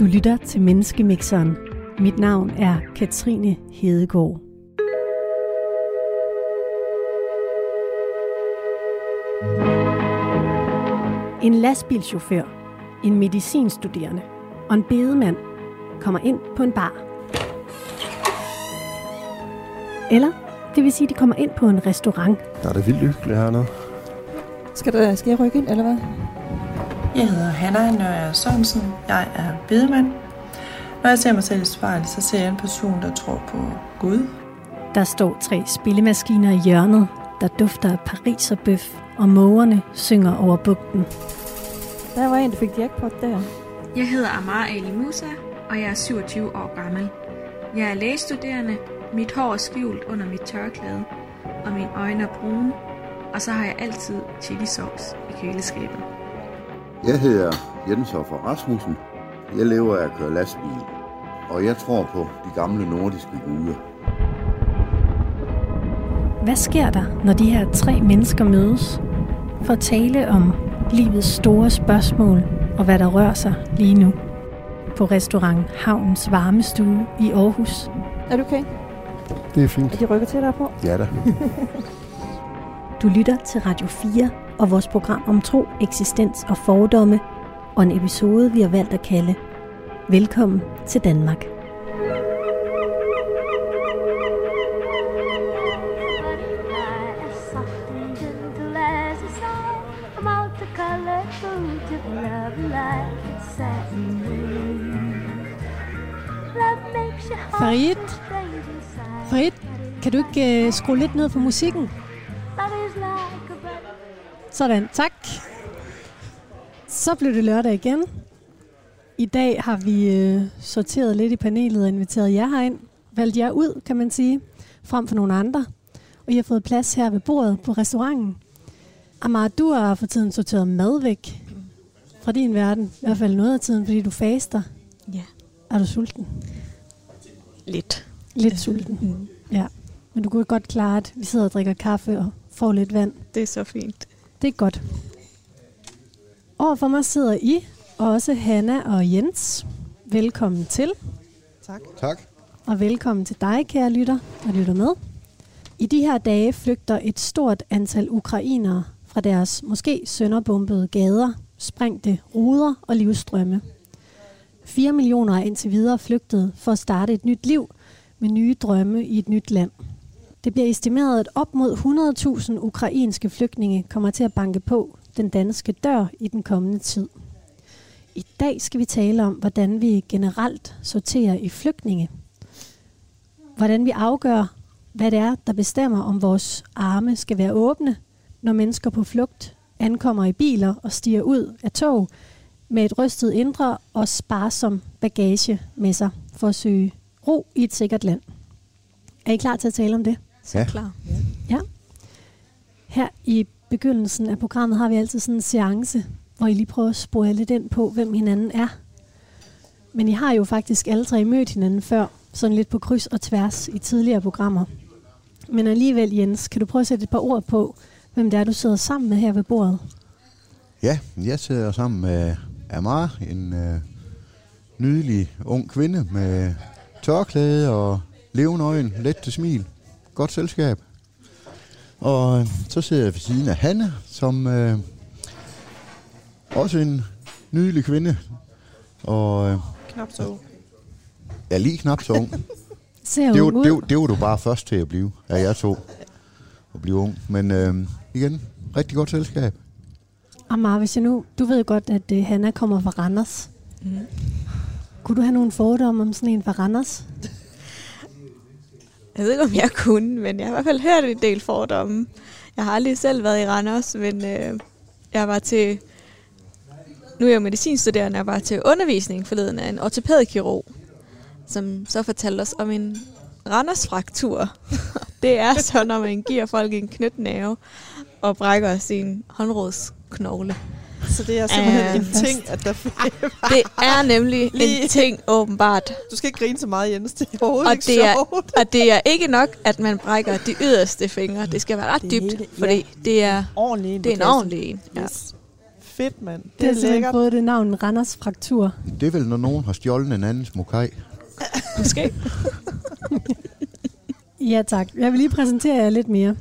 Du lytter til Menneskemixeren. Mit navn er Katrine Hedegaard. En lastbilchauffør, en medicinstuderende og en bedemand kommer ind på en bar. Eller, det vil sige, de kommer ind på en restaurant. Der er det vildt hyggeligt hernede. Skal, der, skal jeg rykke ind, eller hvad? Jeg hedder Hanna Nørre Sørensen. Jeg er bedemand. Når jeg ser mig selv i spejlet, så ser jeg en person, der tror på Gud. Der står tre spillemaskiner i hjørnet, der dufter af Paris og bøf, og mågerne synger over bugten. Der var en, der fik jackpot der. Jeg hedder Amar Ali Musa, og jeg er 27 år gammel. Jeg er lægestuderende, mit hår er skjult under mit tørklæde, og mine øjne er brune, og så har jeg altid chili sauce i køleskabet. Jeg hedder Jens Hoffer Rasmussen. Jeg lever af at køre lastbil, og jeg tror på de gamle nordiske guder. Hvad sker der, når de her tre mennesker mødes for at tale om livets store spørgsmål og hvad der rører sig lige nu? På restaurant Havns Varmestue i Aarhus. Er du okay? Det er Er fint. de rykker tættere på? Ja da. Du lytter til Radio 4 og vores program om tro, eksistens og fordomme, og en episode, vi har valgt at kalde Velkommen til Danmark. Farid? Farid, kan du ikke uh, skrue lidt ned for musikken? Sådan, tak. Så blev det lørdag igen. I dag har vi øh, sorteret lidt i panelet og inviteret jer herind. Valgt jer ud, kan man sige, frem for nogle andre. Og I har fået plads her ved bordet på restauranten. Amar, du har for tiden sorteret mad væk fra din verden. I hvert fald noget af tiden, fordi du faster. Ja. Er du sulten? Lidt. Lidt sulten. Mm. Ja. Men du kunne godt klare, at vi sidder og drikker kaffe og får lidt vand. Det er så fint. Det er godt. Overfor mig sidder I, og også Hanna og Jens. Velkommen til, Tak. og velkommen til dig, kære lytter, der lytter med. I de her dage flygter et stort antal ukrainere fra deres måske sønderbombede gader, sprængte ruder og livstrømme. 4 millioner er indtil videre flygtet for at starte et nyt liv med nye drømme i et nyt land. Det bliver estimeret, at op mod 100.000 ukrainske flygtninge kommer til at banke på den danske dør i den kommende tid. I dag skal vi tale om, hvordan vi generelt sorterer i flygtninge. Hvordan vi afgør, hvad det er, der bestemmer, om vores arme skal være åbne, når mennesker på flugt ankommer i biler og stiger ud af tog med et rystet indre og sparsom bagage med sig for at søge ro i et sikkert land. Er I klar til at tale om det? Så Ja. klar. Her i begyndelsen af programmet har vi altid sådan en seance, hvor I lige prøver at spore lidt ind på, hvem hinanden er. Men I har jo faktisk alle tre mødt hinanden før, sådan lidt på kryds og tværs i tidligere programmer. Men alligevel, Jens, kan du prøve at sætte et par ord på, hvem det er, du sidder sammen med her ved bordet? Ja, jeg sidder sammen med Amar, en øh, nydelig ung kvinde med tørklæde og levende øjne, let til smil, godt selskab. Og øh, så sidder jeg ved siden af Hanne, som øh, også en nydelig kvinde, og øh, Knap så. er lige knap så ung. Ser det, var, ud? det, var, det var du bare først til at blive, af jer to, at blive ung. Men øh, igen, rigtig godt selskab. Amar, hvis jeg nu... Du ved godt, at uh, Hanna kommer fra Randers. Mm. Kunne du have nogle fordomme om sådan en fra Randers? Jeg ved ikke, om jeg kunne, men jeg har i hvert fald hørt en del fordomme. Jeg har aldrig selv været i Randers, men øh, jeg var til... Nu er jeg jo medicinstuderende, jeg var til undervisning forleden af en ortopædkirurg, som så fortalte os om en Randers-fraktur. det er så, når man giver folk en knytnæve og brækker sin håndrodsknogle. Så det er simpelthen Øh, en ting, at der... Det er nemlig Lige- en ting, åbenbart. Du skal ikke grine så meget, Jens. Det er overhovedet Og ikke det er- sjovt. Og det er ikke nok, at man brækker de yderste fingre. Det skal være ret Det dybt, hele, fordi ja. det er, Ordentlig en det er en ordentlig en. Ja. Yes. fedt, mand. Det, Det, har er simpelthen fået det navn Randers Fraktur. Det er vel, når nogen har stjålet en andens mokai. Måske. Ja tak. Jeg vil lige præsentere jer lidt mere.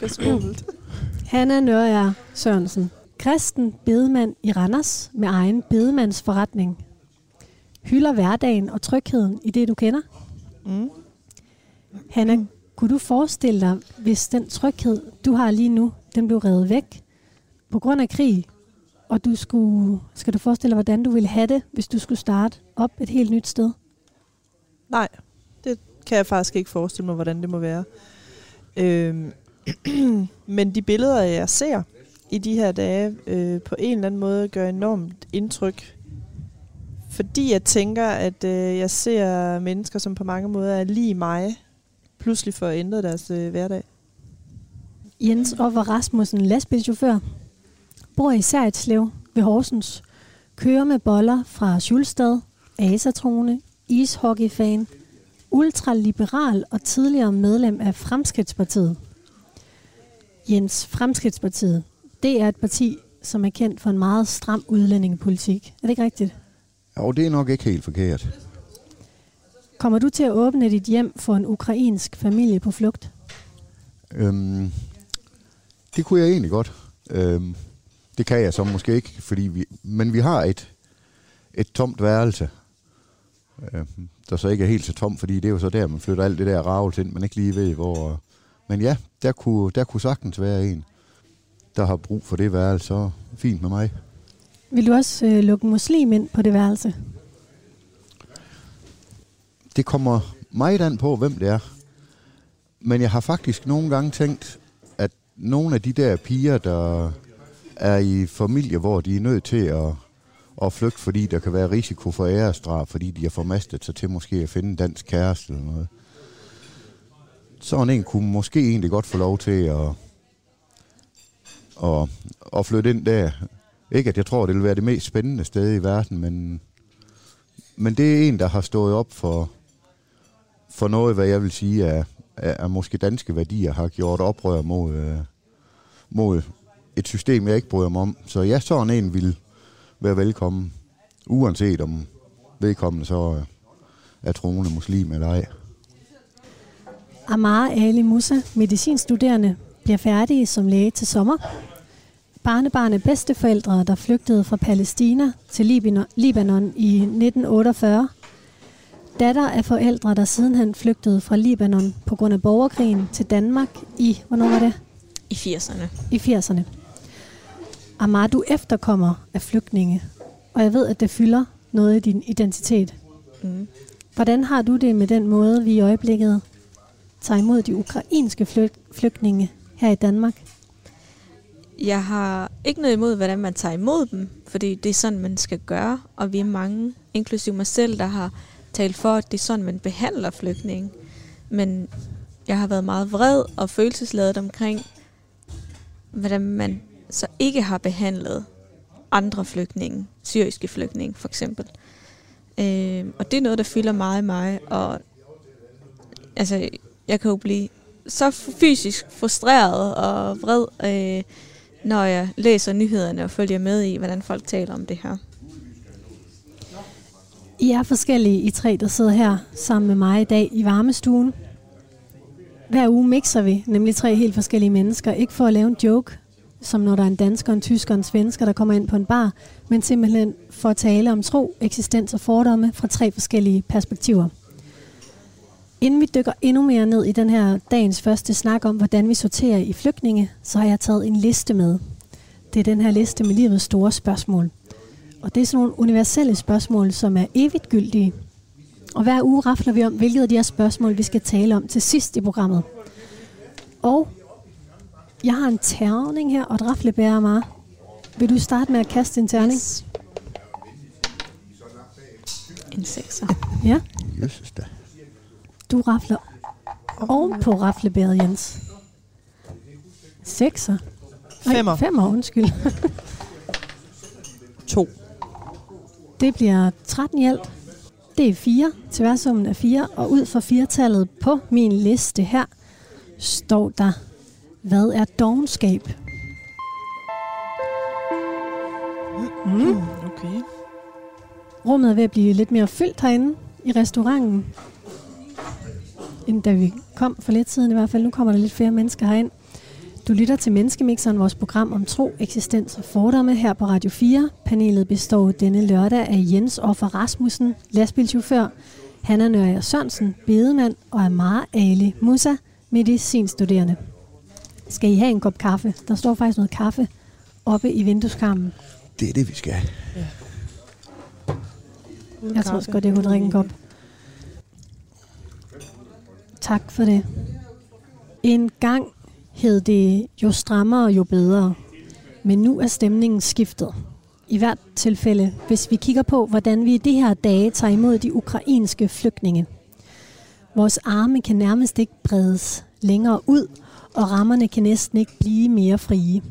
Kigger. Hanna Nørager Sørensen. Kristen bedemand i Randers med egen bedemandsforretning. Hylder hverdagen og trygheden i det, du kender. Mm. Hanna, kunne du forestille dig, hvis den tryghed, du har lige nu, den blev revet væk på grund af krig, og du skulle, skal du forestille dig, hvordan du ville have det, hvis du skulle starte op et helt nyt sted? Nej, det kan jeg faktisk ikke forestille mig, hvordan det må være. Øhm, men de billeder, jeg ser i de her dage, øh, på en eller anden måde gør enormt indtryk. Fordi jeg tænker, at øh, jeg ser mennesker, som på mange måder er lige mig, pludselig får ændret deres øh, hverdag. Jens Offer Rasmussen, lastbilchauffør, bor i Seritslev ved Horsens, kører med boller fra Schulstad, asatrone, ishockeyfan, ultraliberal og tidligere medlem af Fremskridtspartiet. Jens, Fremskridtspartiet, det er et parti, som er kendt for en meget stram udlændingepolitik. Er det ikke rigtigt? Jo, det er nok ikke helt forkert. Kommer du til at åbne dit hjem for en ukrainsk familie på flugt? Øhm, det kunne jeg egentlig godt. Øhm, det kan jeg så måske ikke, fordi vi, men vi har et, et tomt værelse, øhm, der så ikke er helt så tomt, fordi det er jo så der, man flytter alt det der ravl ind, man ikke lige ved, hvor... Men ja, der kunne, der kunne sagtens være en, der har brug for det værelse, så fint med mig. Vil du også øh, lukke muslim ind på det værelse? Det kommer meget an på, hvem det er. Men jeg har faktisk nogle gange tænkt, at nogle af de der piger, der er i familier, hvor de er nødt til at, at flygte, fordi der kan være risiko for æresdrab, fordi de har formastet sig til måske at finde en dansk kæreste eller noget. Sådan en kunne måske egentlig godt få lov til at, og, og flytte ind der. Ikke at jeg tror, det vil være det mest spændende sted i verden, men, men det er en, der har stået op for, for noget, hvad jeg vil sige er, er, er måske danske værdier, har gjort oprør mod, øh, mod et system, jeg ikke bryder mig om. Så ja, sådan en vil være velkommen, uanset om vedkommende så øh, er troende muslim eller ej. Amar Ali Musa, medicinstuderende, bliver færdig som læge til sommer. Barnebarn af bedsteforældre, der flygtede fra Palæstina til Libanon- Libanon i 1948. Datter af forældre, der sidenhen flygtede fra Libanon på grund af borgerkrigen til Danmark i, hvornår var det? I 80'erne. I 80'erne. Amar, du efterkommer af flygtninge, og jeg ved, at det fylder noget i din identitet. Mm. Hvordan har du det med den måde, vi i øjeblikket tager imod de ukrainske flyg- flygtninge her i Danmark? Jeg har ikke noget imod, hvordan man tager imod dem, fordi det er sådan, man skal gøre, og vi er mange, inklusive mig selv, der har talt for, at det er sådan, man behandler flygtninge. Men jeg har været meget vred og følelsesladet omkring, hvordan man så ikke har behandlet andre flygtninge, syriske flygtninge for eksempel. Øh, og det er noget, der fylder meget i mig, og altså, jeg kan jo blive så fysisk frustreret og vred, øh, når jeg læser nyhederne og følger med i, hvordan folk taler om det her. I er forskellige, I tre, der sidder her sammen med mig i dag i varmestuen. Hver uge mixer vi, nemlig tre helt forskellige mennesker. Ikke for at lave en joke, som når der er en dansker, en tysker og en svensker, der kommer ind på en bar, men simpelthen for at tale om tro, eksistens og fordomme fra tre forskellige perspektiver. Inden vi dykker endnu mere ned i den her dagens første snak om, hvordan vi sorterer i flygtninge, så har jeg taget en liste med. Det er den her liste med livets store spørgsmål. Og det er sådan nogle universelle spørgsmål, som er evigt gyldige. Og hver uge rafler vi om, hvilket af de her spørgsmål, vi skal tale om til sidst i programmet. Og jeg har en terning her og et raflebærer mig. Vil du starte med at kaste en terning? Yes. En sekser. Ja. Jesus da. Du rafler oven på raflebæret, Jens. Sekser. Nej, Femmer. Femmer, undskyld. To. Det bliver 13 i alt. Det er 4. Tværsummen er 4. Og ud fra firetallet på min liste her, står der, hvad er dogenskab? Mm. Okay. Rummet er ved at blive lidt mere fyldt herinde i restauranten, end da vi kom for lidt siden i hvert fald. Nu kommer der lidt flere mennesker herind. Du lytter til Menneskemixeren, vores program om tro, eksistens og fordomme her på Radio 4. Panelet består denne lørdag af Jens Offer Rasmussen, lastbilchauffør, Hanna Nørre Sørensen, bedemand og Amara Ali Musa, medicinstuderende. Skal I have en kop kaffe? Der står faktisk noget kaffe oppe i vindueskarmen. Det er det, vi skal. Ja. Jeg tror også godt, jeg kunne drikke en kop. Tak for det. En gang hed det jo strammere, jo bedre. Men nu er stemningen skiftet. I hvert tilfælde, hvis vi kigger på, hvordan vi i de her dage tager imod de ukrainske flygtninge. Vores arme kan nærmest ikke bredes længere ud, og rammerne kan næsten ikke blive mere frie.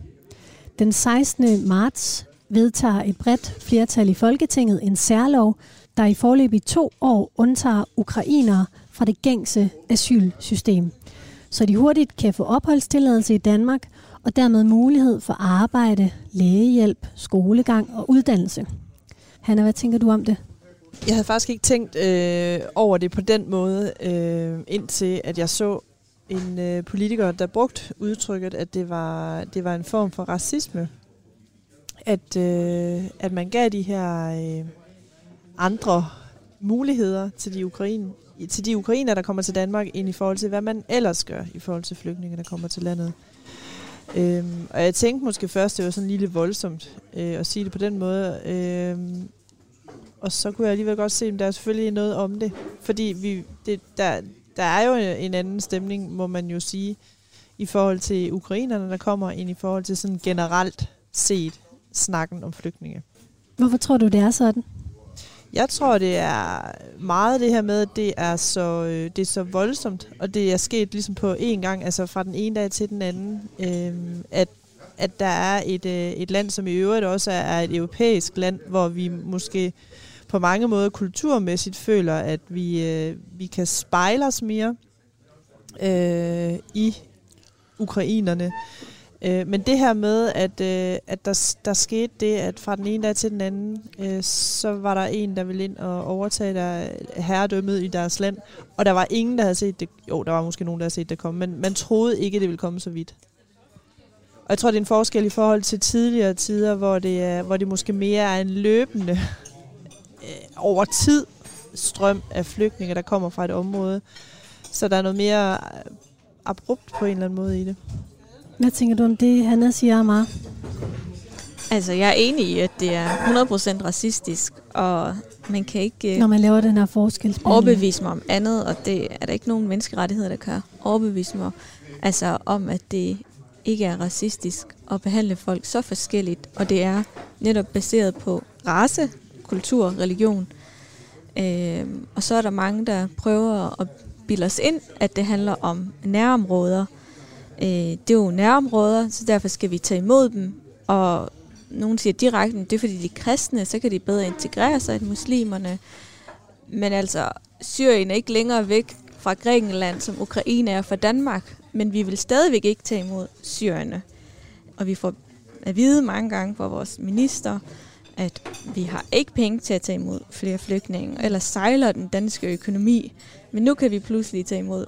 Den 16. marts vedtager et bredt flertal i Folketinget en særlov, der i forløb i to år undtager ukrainere fra det gængse asylsystem, så de hurtigt kan få opholdstilladelse i Danmark og dermed mulighed for arbejde, lægehjælp, skolegang og uddannelse. Hanna, hvad tænker du om det? Jeg havde faktisk ikke tænkt øh, over det på den måde, øh, indtil at jeg så en øh, politiker, der brugte udtrykket, at det var, det var en form for racisme. At, øh, at man gav de her øh, andre muligheder til de, Ukraine, til de ukrainer, der kommer til Danmark, end i forhold til, hvad man ellers gør i forhold til flygtninge, der kommer til landet. Øhm, og jeg tænkte måske først, det var sådan lige lidt voldsomt øh, at sige det på den måde. Øhm, og så kunne jeg alligevel godt se, at der er selvfølgelig noget om det. Fordi vi, det, der, der er jo en anden stemning, må man jo sige, i forhold til ukrainerne, der kommer, ind i forhold til sådan generelt set snakken om flygtninge. Hvorfor tror du, det er sådan? Jeg tror, det er meget det her med, at det er så, øh, det er så voldsomt, og det er sket ligesom på én gang, altså fra den ene dag til den anden, øh, at, at der er et, øh, et land, som i øvrigt også er, et europæisk land, hvor vi måske på mange måder kulturmæssigt føler, at vi, øh, vi kan spejle os mere øh, i ukrainerne. Øh, men det her med, at, øh, at der, der skete det, at fra den ene dag til den anden, øh, så var der en, der ville ind og overtage der øh, herredømmet i deres land, og der var ingen, der havde set det. Jo, der var måske nogen, der havde set det komme, men man troede ikke, det ville komme så vidt. Og jeg tror, det er en forskel i forhold til tidligere tider, hvor det, er, hvor det måske mere er en løbende øh, over tid strøm af flygtninge, der kommer fra et område. Så der er noget mere øh, abrupt på en eller anden måde i det. Hvad tænker du om det, Hanna siger, Amar? Altså, jeg er enig i, at det er 100% racistisk, og man kan ikke... Når man laver den her forskel. Overbevise mig om andet, og det er der ikke nogen menneskerettigheder, der kan overbevise mig altså, om, at det ikke er racistisk at behandle folk så forskelligt, og det er netop baseret på race, kultur, religion. Øh, og så er der mange, der prøver at bilde os ind, at det handler om nærområder, Øh, det er jo nærområder, så derfor skal vi tage imod dem. Og nogen siger direkte, at det er fordi de er kristne, så kan de bedre integrere sig end muslimerne. Men altså, Syrien er ikke længere væk fra Grækenland, som Ukraine er fra Danmark. Men vi vil stadigvæk ikke tage imod syrerne. Og vi får at vide mange gange fra vores minister, at vi har ikke penge til at tage imod flere flygtninge, eller sejler den danske økonomi. Men nu kan vi pludselig tage imod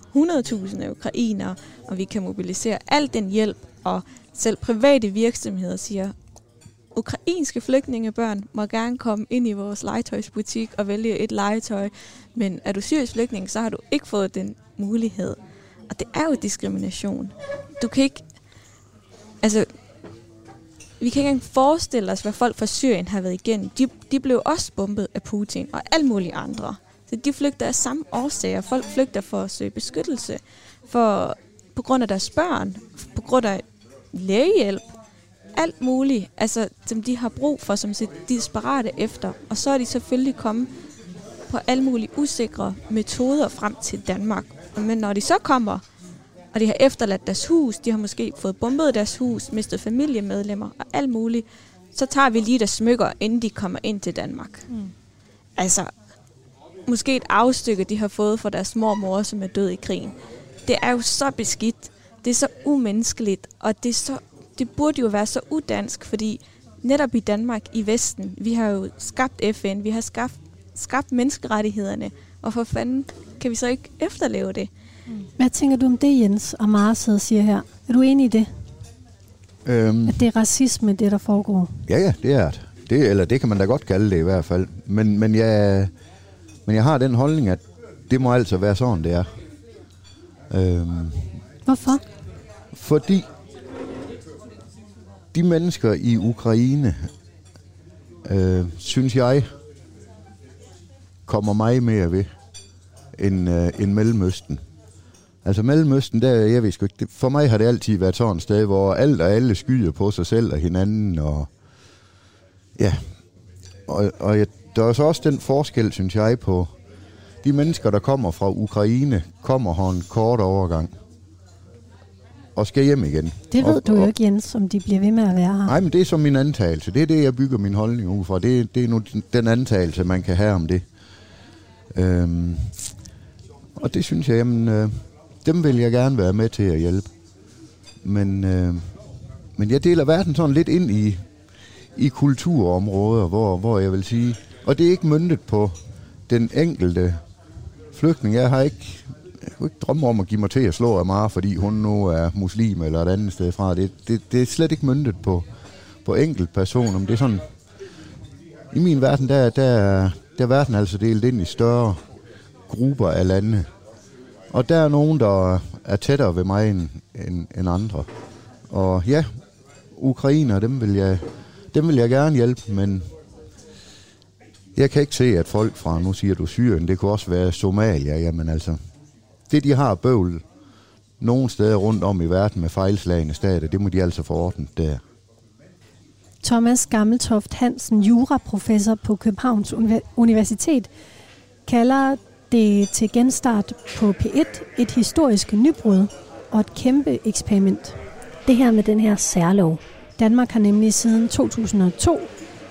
100.000 af ukrainere, og vi kan mobilisere al den hjælp, og selv private virksomheder siger, ukrainske flygtningebørn må gerne komme ind i vores legetøjsbutik og vælge et legetøj, men er du syrisk flygtning, så har du ikke fået den mulighed. Og det er jo diskrimination. Du kan ikke... Altså, vi kan ikke engang forestille os, hvad folk fra Syrien har været igennem. De, de blev også bombet af Putin og alle mulige andre. Så de flygter af samme årsager. Folk flygter for at søge beskyttelse, for, på grund af deres børn, på grund af lægehjælp, alt muligt, altså, som de har brug for, som de er desperate efter. Og så er de selvfølgelig kommet på alle mulige usikre metoder frem til Danmark. Men når de så kommer, og de har efterladt deres hus, de har måske fået bombet deres hus, mistet familiemedlemmer og alt muligt, så tager vi lige der smykker, inden de kommer ind til Danmark. Mm. Altså, måske et afstykke, de har fået fra deres mormor, som er død i krigen. Det er jo så beskidt. Det er så umenneskeligt, og det, er så, det burde jo være så udansk, fordi netop i Danmark, i Vesten, vi har jo skabt FN, vi har skabt, skabt menneskerettighederne, og for fanden kan vi så ikke efterleve det? Hvad tænker du om det, Jens og Mars siger her? Er du enig i det? Øhm, At det er racisme, det der foregår? ja, ja, det er det. det. Eller det kan man da godt kalde det i hvert fald. Men, men, jeg, men jeg har den holdning, at det må altså være sådan, det er. Øhm, Hvorfor? fordi de mennesker i Ukraine, øh, synes jeg, kommer meget mere ved end, øh, end Mellemøsten. Altså Mellemøsten, der, jeg ved sgu ikke, for mig har det altid været sådan et sted, hvor alt og alle skyder på sig selv og hinanden, og ja, og, og jeg, der er så også den forskel, synes jeg, på de mennesker, der kommer fra Ukraine, kommer her en kort overgang og skal hjem igen. Det ved og, du jo ikke, Jens, om de bliver ved med at være her. Nej, men det er som min antagelse. Det er det, jeg bygger min holdning ud fra. Det, det er nu den antagelse, man kan have om det. Øhm, og det synes jeg, jamen, øh, dem vil jeg gerne være med til at hjælpe. Men, øh, men jeg deler verden sådan lidt ind i, i kulturområder, hvor, hvor jeg vil sige, og det er ikke myndet på den enkelte flygtning. Jeg har ikke, jeg kunne ikke drømme om at give mig til at slå Amara, fordi hun nu er muslim eller et andet sted fra. Det, det, det er slet ikke myndet på, på enkelt person. Men det er sådan, i min verden, der, der, der er verden altså delt ind i større grupper af lande. Og der er nogen, der er tættere ved mig end, end, end andre. Og ja, ukrainer, dem vil jeg, dem vil jeg gerne hjælpe, men jeg kan ikke se, at folk fra, nu siger du Syrien, det kunne også være Somalia, jamen altså, det de har bøvl nogle steder rundt om i verden med fejlslagende stater, det må de altså få ordnet der. Thomas Gammeltoft Hansen, juraprofessor på Københavns Universitet, kalder det til genstart på P1 et historisk nybrud og et kæmpe eksperiment. Det her med den her særlov. Danmark har nemlig siden 2002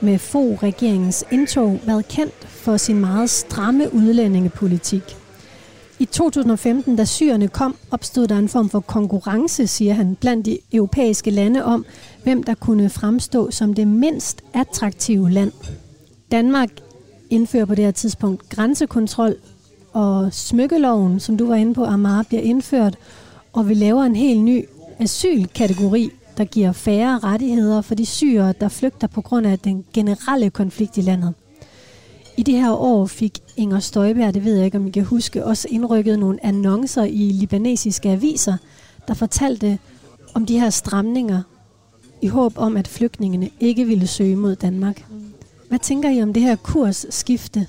med få regeringens indtog været kendt for sin meget stramme udlændingepolitik. I 2015, da syrerne kom, opstod der en form for konkurrence, siger han, blandt de europæiske lande om, hvem der kunne fremstå som det mindst attraktive land. Danmark indfører på det her tidspunkt grænsekontrol, og smykkeloven, som du var inde på, Amar, bliver indført, og vi laver en helt ny asylkategori, der giver færre rettigheder for de syre, der flygter på grund af den generelle konflikt i landet. I det her år fik Inger Støjberg, det ved jeg ikke, om I kan huske, også indrykket nogle annoncer i libanesiske aviser, der fortalte om de her stramninger i håb om, at flygtningene ikke ville søge mod Danmark. Hvad tænker I om det her kursskifte?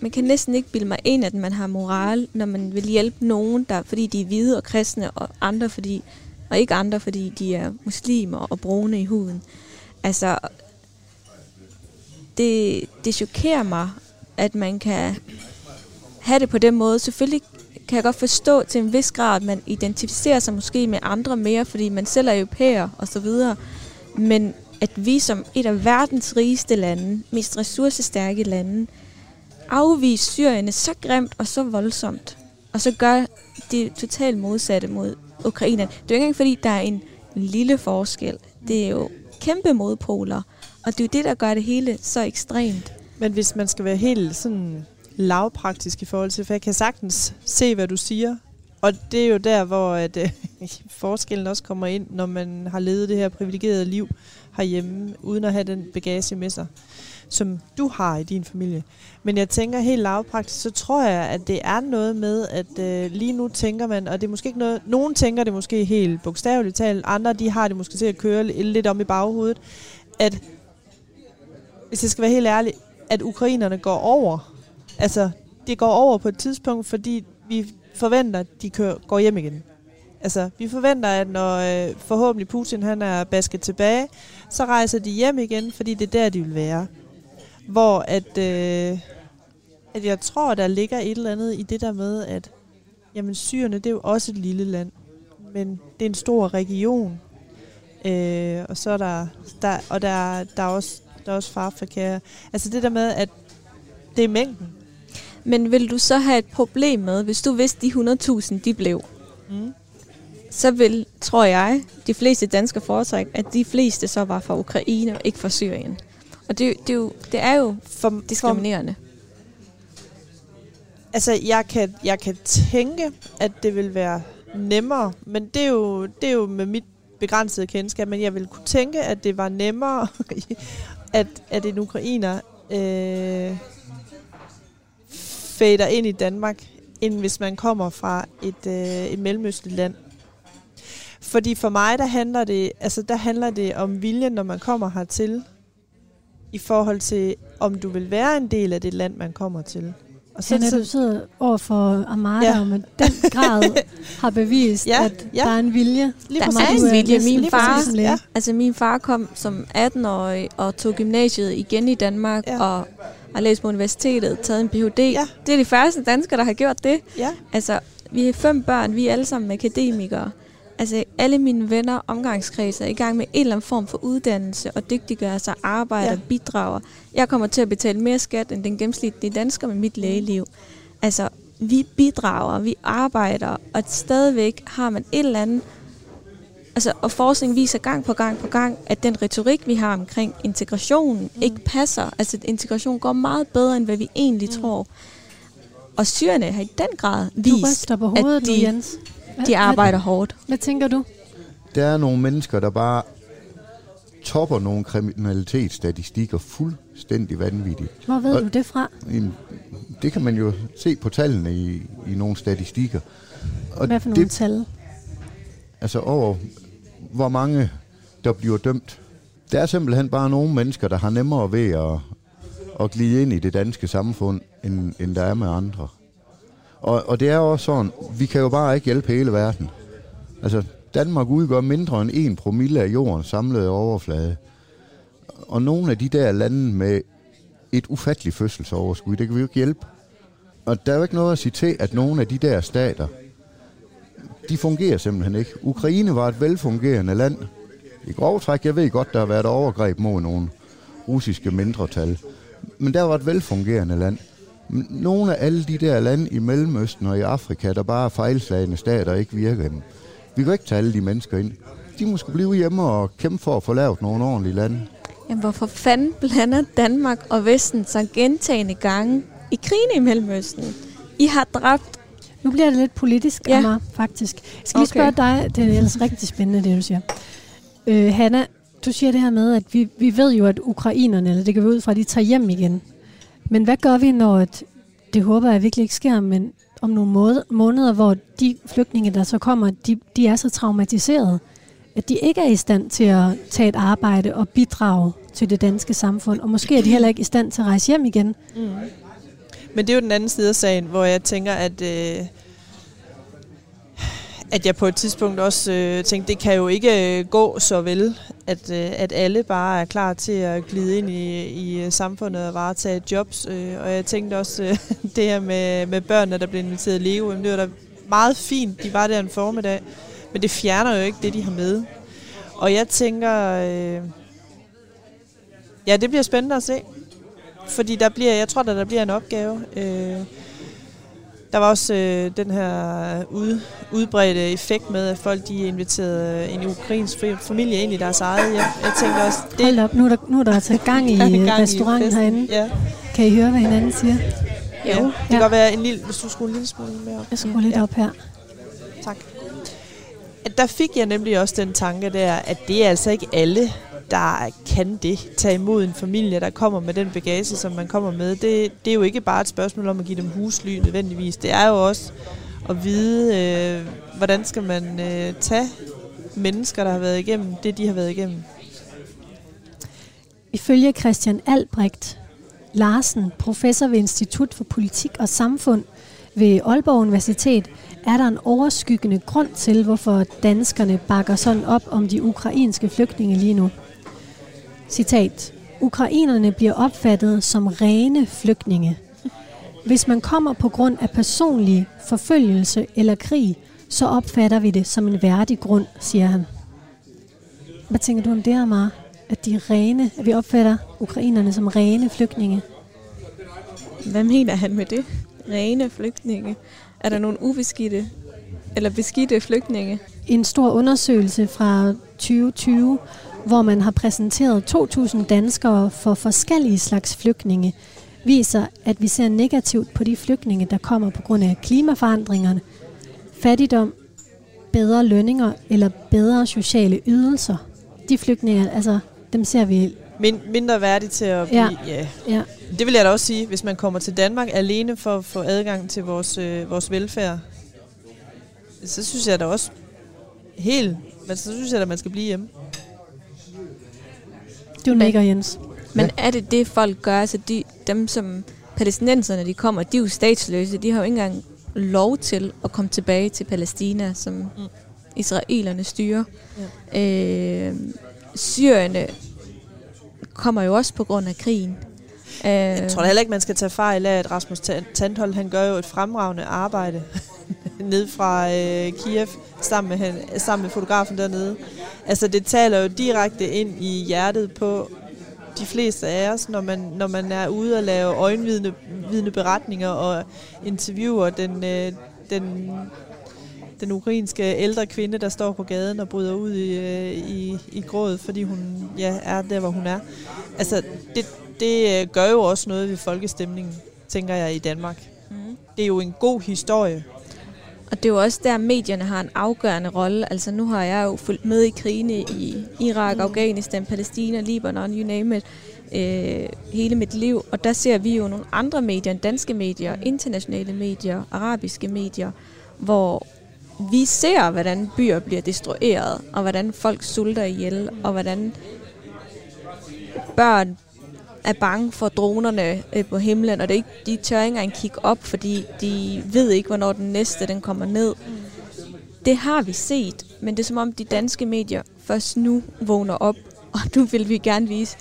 Man kan næsten ikke bilde mig ind, at man har moral, når man vil hjælpe nogen, der, fordi de er hvide og kristne, og andre fordi, og ikke andre, fordi de er muslimer og brune i huden. Altså, det, det chokerer mig, at man kan have det på den måde. Selvfølgelig kan jeg godt forstå til en vis grad, at man identificerer sig måske med andre mere, fordi man selv er europæer og så videre. Men at vi som et af verdens rigeste lande, mest ressourcestærke lande, afvise syrerne så grimt og så voldsomt, og så gør det totalt modsatte mod Ukraine. Det er jo ikke engang fordi, der er en lille forskel. Det er jo kæmpe modpoler, og det er jo det, der gør det hele så ekstremt. Men hvis man skal være helt sådan lavpraktisk i forhold til, for jeg kan sagtens se, hvad du siger, og det er jo der, hvor at, øh, forskellen også kommer ind, når man har levet det her privilegerede liv herhjemme, uden at have den bagage med sig, som du har i din familie. Men jeg tænker helt lavpraktisk, så tror jeg, at det er noget med, at øh, lige nu tænker man, og det er måske ikke noget, nogen tænker det måske helt bogstaveligt talt, andre de har det måske til at køre lidt om i baghovedet, at hvis jeg skal være helt ærlig, at ukrainerne går over. Altså, det går over på et tidspunkt, fordi vi forventer, at de kører, går hjem igen. Altså, vi forventer, at når øh, forhåbentlig Putin han er basket tilbage, så rejser de hjem igen, fordi det er der, de vil være. Hvor at, øh, at jeg tror, der ligger et eller andet i det der med, at jamen, syrerne, det er jo også et lille land, men det er en stor region. Øh, og så er der, der og der, der er også der er også farfakære. Altså det der med, at det er mængden. Men vil du så have et problem med, hvis du vidste, de 100.000 de blev? Mm. så vil, tror jeg, de fleste danskere foretrække, at de fleste så var fra Ukraine og ikke fra Syrien. Og det, det, er, jo, det er jo For, diskriminerende. Altså, jeg kan, jeg kan tænke, at det vil være nemmere, men det er jo, det er jo med mit begrænsede kendskab, men jeg vil kunne tænke, at det var nemmere, at, at en ukrainer øh, fader ind i Danmark, end hvis man kommer fra et, øh, et mellemøstligt land. Fordi for mig, der handler det, altså der handler det om viljen, når man kommer hertil, i forhold til, om du vil være en del af det land, man kommer til. Og Så når du sidder over for Amara, ja. Og med den grad har bevist, Ja, at ja. der er en vilje. Lige Der er en vilje. Min far-. Ja. Altså min far kom som 18-årig og tog gymnasiet igen i Danmark Ja. ja. og har læst på universitetet, taget en Ph.D. Ja. Det er de første danskere, der har gjort det. Ja, Altså, vi er fem børn, vi er alle sammen akademikere. Altså, alle mine venner, omgangskreds er i gang med en eller anden form for uddannelse og dygtiggøre sig, arbejder, Ja. bidrager. Jeg kommer til at betale mere skat end den gennemsnitlige dansker med mit lægeliv. Altså, vi bidrager, vi arbejder, og stadigvæk har man et eller andet Altså, og forskning viser gang på gang på gang, at den retorik, vi har omkring integration, mm. ikke passer. Altså, integration går meget bedre, end hvad vi egentlig mm. tror. Og syrerne har i den grad Du vist, ryster på hovedet at nu, de, Jens. De arbejder hårdt. Hvad, hvad tænker du? Der er nogle mennesker, der bare topper nogle kriminalitetsstatistikker fuldstændig vanvittigt. Hvor ved Og- du det fra? Jamen, Det kan man jo se på tallene i, i nogle statistikker. Og Hvad for nogle det, tal? altså over, hvor mange der bliver dømt. Der er simpelthen bare nogle mennesker, der har nemmere ved at, at glide ind i det danske samfund, end, end der er med andre. Og, og det er også sådan, vi kan jo bare ikke hjælpe hele verden. Altså, Danmark udgør mindre end 1 promille af jordens samlede overflade. Og nogle af de der lande med et ufatteligt fødselsoverskud, det kan vi jo ikke hjælpe. Og der er jo ikke noget at sige til, at nogle af de der stater, de fungerer simpelthen ikke. Ukraine var et velfungerende land. I grov træk, jeg ved godt, der har været overgreb mod nogle russiske mindretal. Men der var et velfungerende land. Nogle af alle de der lande i Mellemøsten og i Afrika, der bare er fejlslagende stater og ikke virker dem. Vi kan ikke tage alle de mennesker ind. De må skulle blive hjemme og kæmpe for at få lavet nogle ordentlige lande. Jamen, hvorfor fanden blander Danmark og Vesten sig gentagende gange i krigen i Mellemøsten? I har dræbt... Nu bliver det lidt politisk, Ja. Amager, faktisk. Jeg skal lige spørge Okay. dig, det er ellers rigtig spændende, det du siger. Øh, Hanna, du siger det her med, at vi, vi ved jo, at ukrainerne, eller det kan vi ud fra, at de tager hjem igen. Men hvad gør vi, når et, det håber jeg virkelig ikke sker, men om nogle måneder, måneder hvor de flygtninge, der så kommer, de, de er så traumatiseret, at de ikke er i stand til at tage et arbejde og bidrage til det danske samfund, og måske er de heller ikke i stand til at rejse hjem igen. Mm. Men det er jo den anden side af sagen, hvor jeg tænker, at, øh, at jeg på et tidspunkt også øh, tænkte, det kan jo ikke øh, gå så vel, at, øh, at alle bare er klar til at glide ind i, i øh, samfundet og varetage jobs. Øh, og jeg tænkte også, øh, det her med, med børnene, der blev inviteret i Lego, jamen, det var da meget fint, de var der en formiddag, men det fjerner jo ikke det, de har med. Og jeg tænker, øh, ja, det bliver spændende at se. Fordi der bliver, jeg tror, der, der bliver en opgave. Øh, der var også øh, den her ud, udbredte effekt med, at folk de inviterede en ukrainsk familie ind i deres eget hjem. Jeg tænkte også, det Hold op, nu er der, nu er der taget gang i gang i restauranten festen. herinde. Ja, Kan I høre, hvad hinanden siger? ja. Det Ja. kan godt være en lille, hvis du skulle en lille smule mere op. Jeg skruer lidt Ja. op her. Tak. At der fik jeg nemlig også den tanke der, at det er altså ikke alle, der kan det. Tage imod en familie, der kommer med den bagage, som man kommer med. Det, det er jo ikke bare et spørgsmål om at give dem husly nødvendigvis. Det er jo også at vide, øh, hvordan skal man øh, tage mennesker, der har været igennem det, de har været igennem. Ifølge Christian Albrecht Larsen, professor ved Institut for Politik og Samfund ved Aalborg Universitet, er der en overskyggende grund til, hvorfor danskerne bakker sådan op om de ukrainske flygtninge lige nu. Citat. Ukrainerne bliver opfattet som rene flygtninge. Hvis man kommer på grund af personlig forfølgelse eller krig, så opfatter vi det som en værdig grund, siger han. Hvad tænker du om det, Amar? At de rene, at vi opfatter ukrainerne som rene flygtninge? Hvad mener han med det? Rene flygtninge. Er der nogle ubeskidte eller beskidte flygtninge? en stor undersøgelse fra 2020, hvor man har præsenteret 2.000 danskere for forskellige slags flygtninge, viser, at vi ser negativt på de flygtninge, der kommer på grund af klimaforandringerne, fattigdom, bedre lønninger eller bedre sociale ydelser. De flygtninge, altså dem ser vi... Min, mindre værdigt til at blive... Ja. ja. ja. Det vil jeg da også sige, hvis man kommer til Danmark alene for at få adgang til vores, øh, vores velfærd, så synes jeg da også helt... Men så synes jeg at man skal blive hjemme. Du nikker, Jens. Men er det det, folk gør? Altså de, dem, som palæstinenserne de kommer, de er jo statsløse. De har jo ikke engang lov til at komme tilbage til Palæstina, som mm. israelerne styrer. Ja. Øh, Syrierne kommer jo også på grund af krigen. Jeg øh, tror heller ikke, man skal tage fejl af, at Rasmus Tandhold, han gør jo et fremragende arbejde ned fra øh, Kiev sammen med, sammen med fotografen dernede. Altså det taler jo direkte ind i hjertet på de fleste af os, når man, når man er ude og lave øjenvidende beretninger og interviewer den, øh, den, den ukrainske ældre kvinde, der står på gaden og bryder ud i, øh, i, i grådet, fordi hun ja, er der, hvor hun er. Altså, det, det øh, gør jo også noget ved folkestemningen, tænker jeg, i Danmark. Mm. Det er jo en god historie. Og det er jo også der, medierne har en afgørende rolle. Altså nu har jeg jo fulgt med i krigene i Irak, mm. Afghanistan, Palæstina, Libanon, you name it, øh, hele mit liv. Og der ser vi jo nogle andre medier, danske medier, internationale medier, arabiske medier, hvor vi ser, hvordan byer bliver destrueret, og hvordan folk sulter ihjel, og hvordan børn er bange for dronerne øh, på himlen, og det er ikke, de tør ikke engang kigge op, fordi de ved ikke, hvornår den næste den kommer ned. Det har vi set, men det er som om de danske medier først nu vågner op, og nu vil vi gerne vise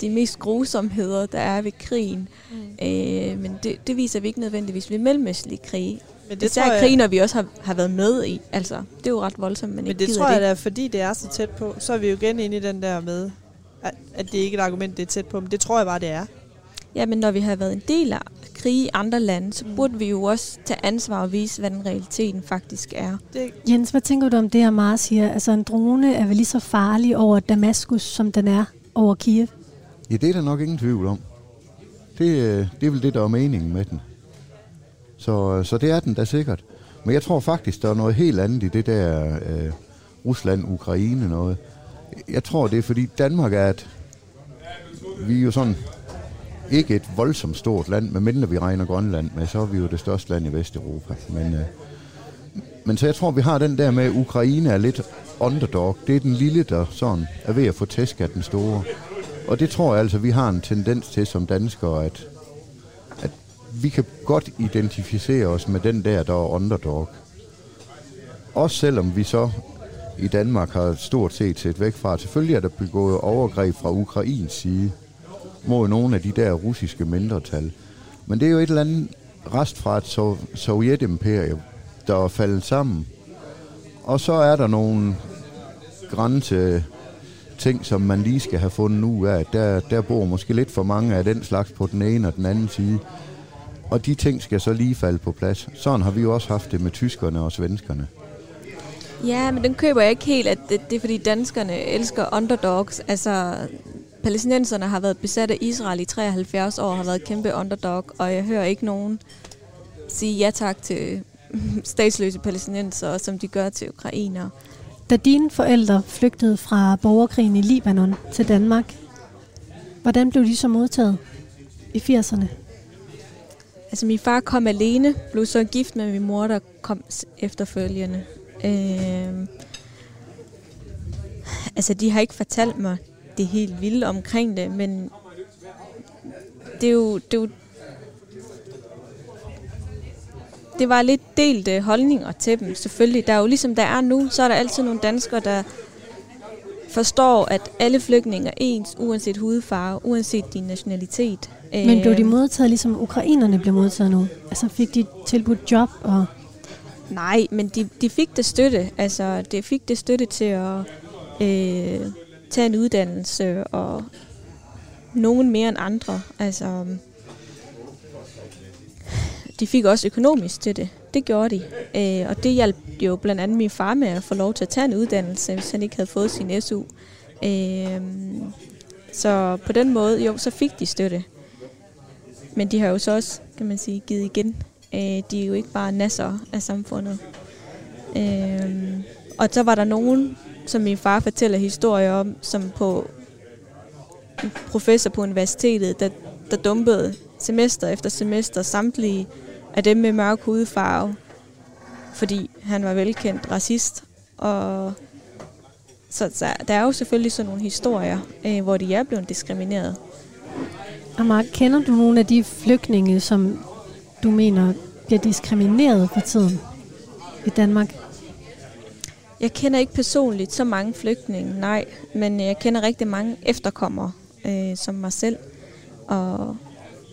de mest grusomheder, der er ved krigen. Mm. Øh, men det, det viser vi ikke nødvendigvis ved mellemøstlige krige. Men det Især tror jeg, krig, når vi også har, har været med i. Altså, det er jo ret voldsomt, men, men ikke det tror jeg, det. er, fordi det er så tæt på, så er vi jo igen inde i den der med, at, det ikke er et argument, det er tæt på, men det tror jeg bare, det er. Ja, men når vi har været en del af krige i andre lande, så burde vi jo også tage ansvar og vise, hvad den realiteten faktisk er. Det. Jens, hvad tænker du om det, Amara siger? Altså en drone er vel lige så farlig over Damaskus, som den er over Kiev? Ja, det er der nok ingen tvivl om. Det, øh, det er vel det, der er meningen med den. Så, så det er den da sikkert. Men jeg tror faktisk, der er noget helt andet i det der øh, Rusland-Ukraine noget. Jeg tror, det er fordi Danmark er et... Vi er jo sådan ikke et voldsomt stort land, medmindre vi regner Grønland med, så er vi jo det største land i Vesteuropa. Men, øh, men så jeg tror, vi har den der med, at Ukraine er lidt underdog. Det er den lille, der sådan er ved at få tæsk af den store. Og det tror jeg altså, vi har en tendens til som danskere, at, at vi kan godt identificere os med den der, der er underdog. Også selvom vi så i Danmark har stort set set væk fra. Selvfølgelig er der begået overgreb fra Ukrains side mod nogle af de der russiske mindretal. Men det er jo et eller andet rest fra et sovjetimperium, der er faldet sammen. Og så er der nogle grænse ting, som man lige skal have fundet ud af. Der, der bor måske lidt for mange af den slags på den ene og den anden side. Og de ting skal så lige falde på plads. Sådan har vi jo også haft det med tyskerne og svenskerne. Ja, men den køber jeg ikke helt, at det, det er fordi danskerne elsker underdogs. Altså, palæstinenserne har været besat af Israel i 73 år, har været kæmpe underdog, og jeg hører ikke nogen sige ja tak til statsløse palæstinenser, som de gør til ukrainer. Da dine forældre flygtede fra borgerkrigen i Libanon til Danmark, hvordan blev de så modtaget i 80'erne? Altså min far kom alene, blev så gift med min mor, der kom efterfølgende. Øh, altså de har ikke fortalt mig det helt vilde omkring det, men det er jo, det er jo det var lidt delte holdninger til dem, selvfølgelig. Der er jo ligesom der er nu, så er der altid nogle danskere, der forstår, at alle flygtninge er ens, uanset hudfarve, uanset din nationalitet. Men blev de øhm. modtaget, ligesom ukrainerne blev modtaget nu? Altså fik de tilbudt job og... Nej, men de, de fik det støtte. Altså, de fik det støtte til at øh, tage en uddannelse, og nogen mere end andre. Altså, de fik også økonomisk til det. det gjorde de. Øh, og det hjalp jo blandt andet min far med at få lov til at tage en uddannelse, hvis han ikke havde fået sin SU. Øh, så på den måde, jo, så fik de støtte. Men de har jo så også, kan man sige, givet igen. Øh, de er jo ikke bare nasser af samfundet. Øh, og så var der nogen, som min far fortæller historier om, som på en professor på universitetet, der, der dumpede semester efter semester samtlige af dem med mørk hudfarve, fordi han var velkendt racist. Og så, så der er jo selvfølgelig sådan nogle historier, øh, hvor de er blevet diskrimineret. Amar, kender du nogle af de flygtninge, som du mener bliver diskrimineret for tiden i Danmark? Jeg kender ikke personligt så mange flygtninge, nej, men jeg kender rigtig mange efterkommere, øh, som mig selv. Og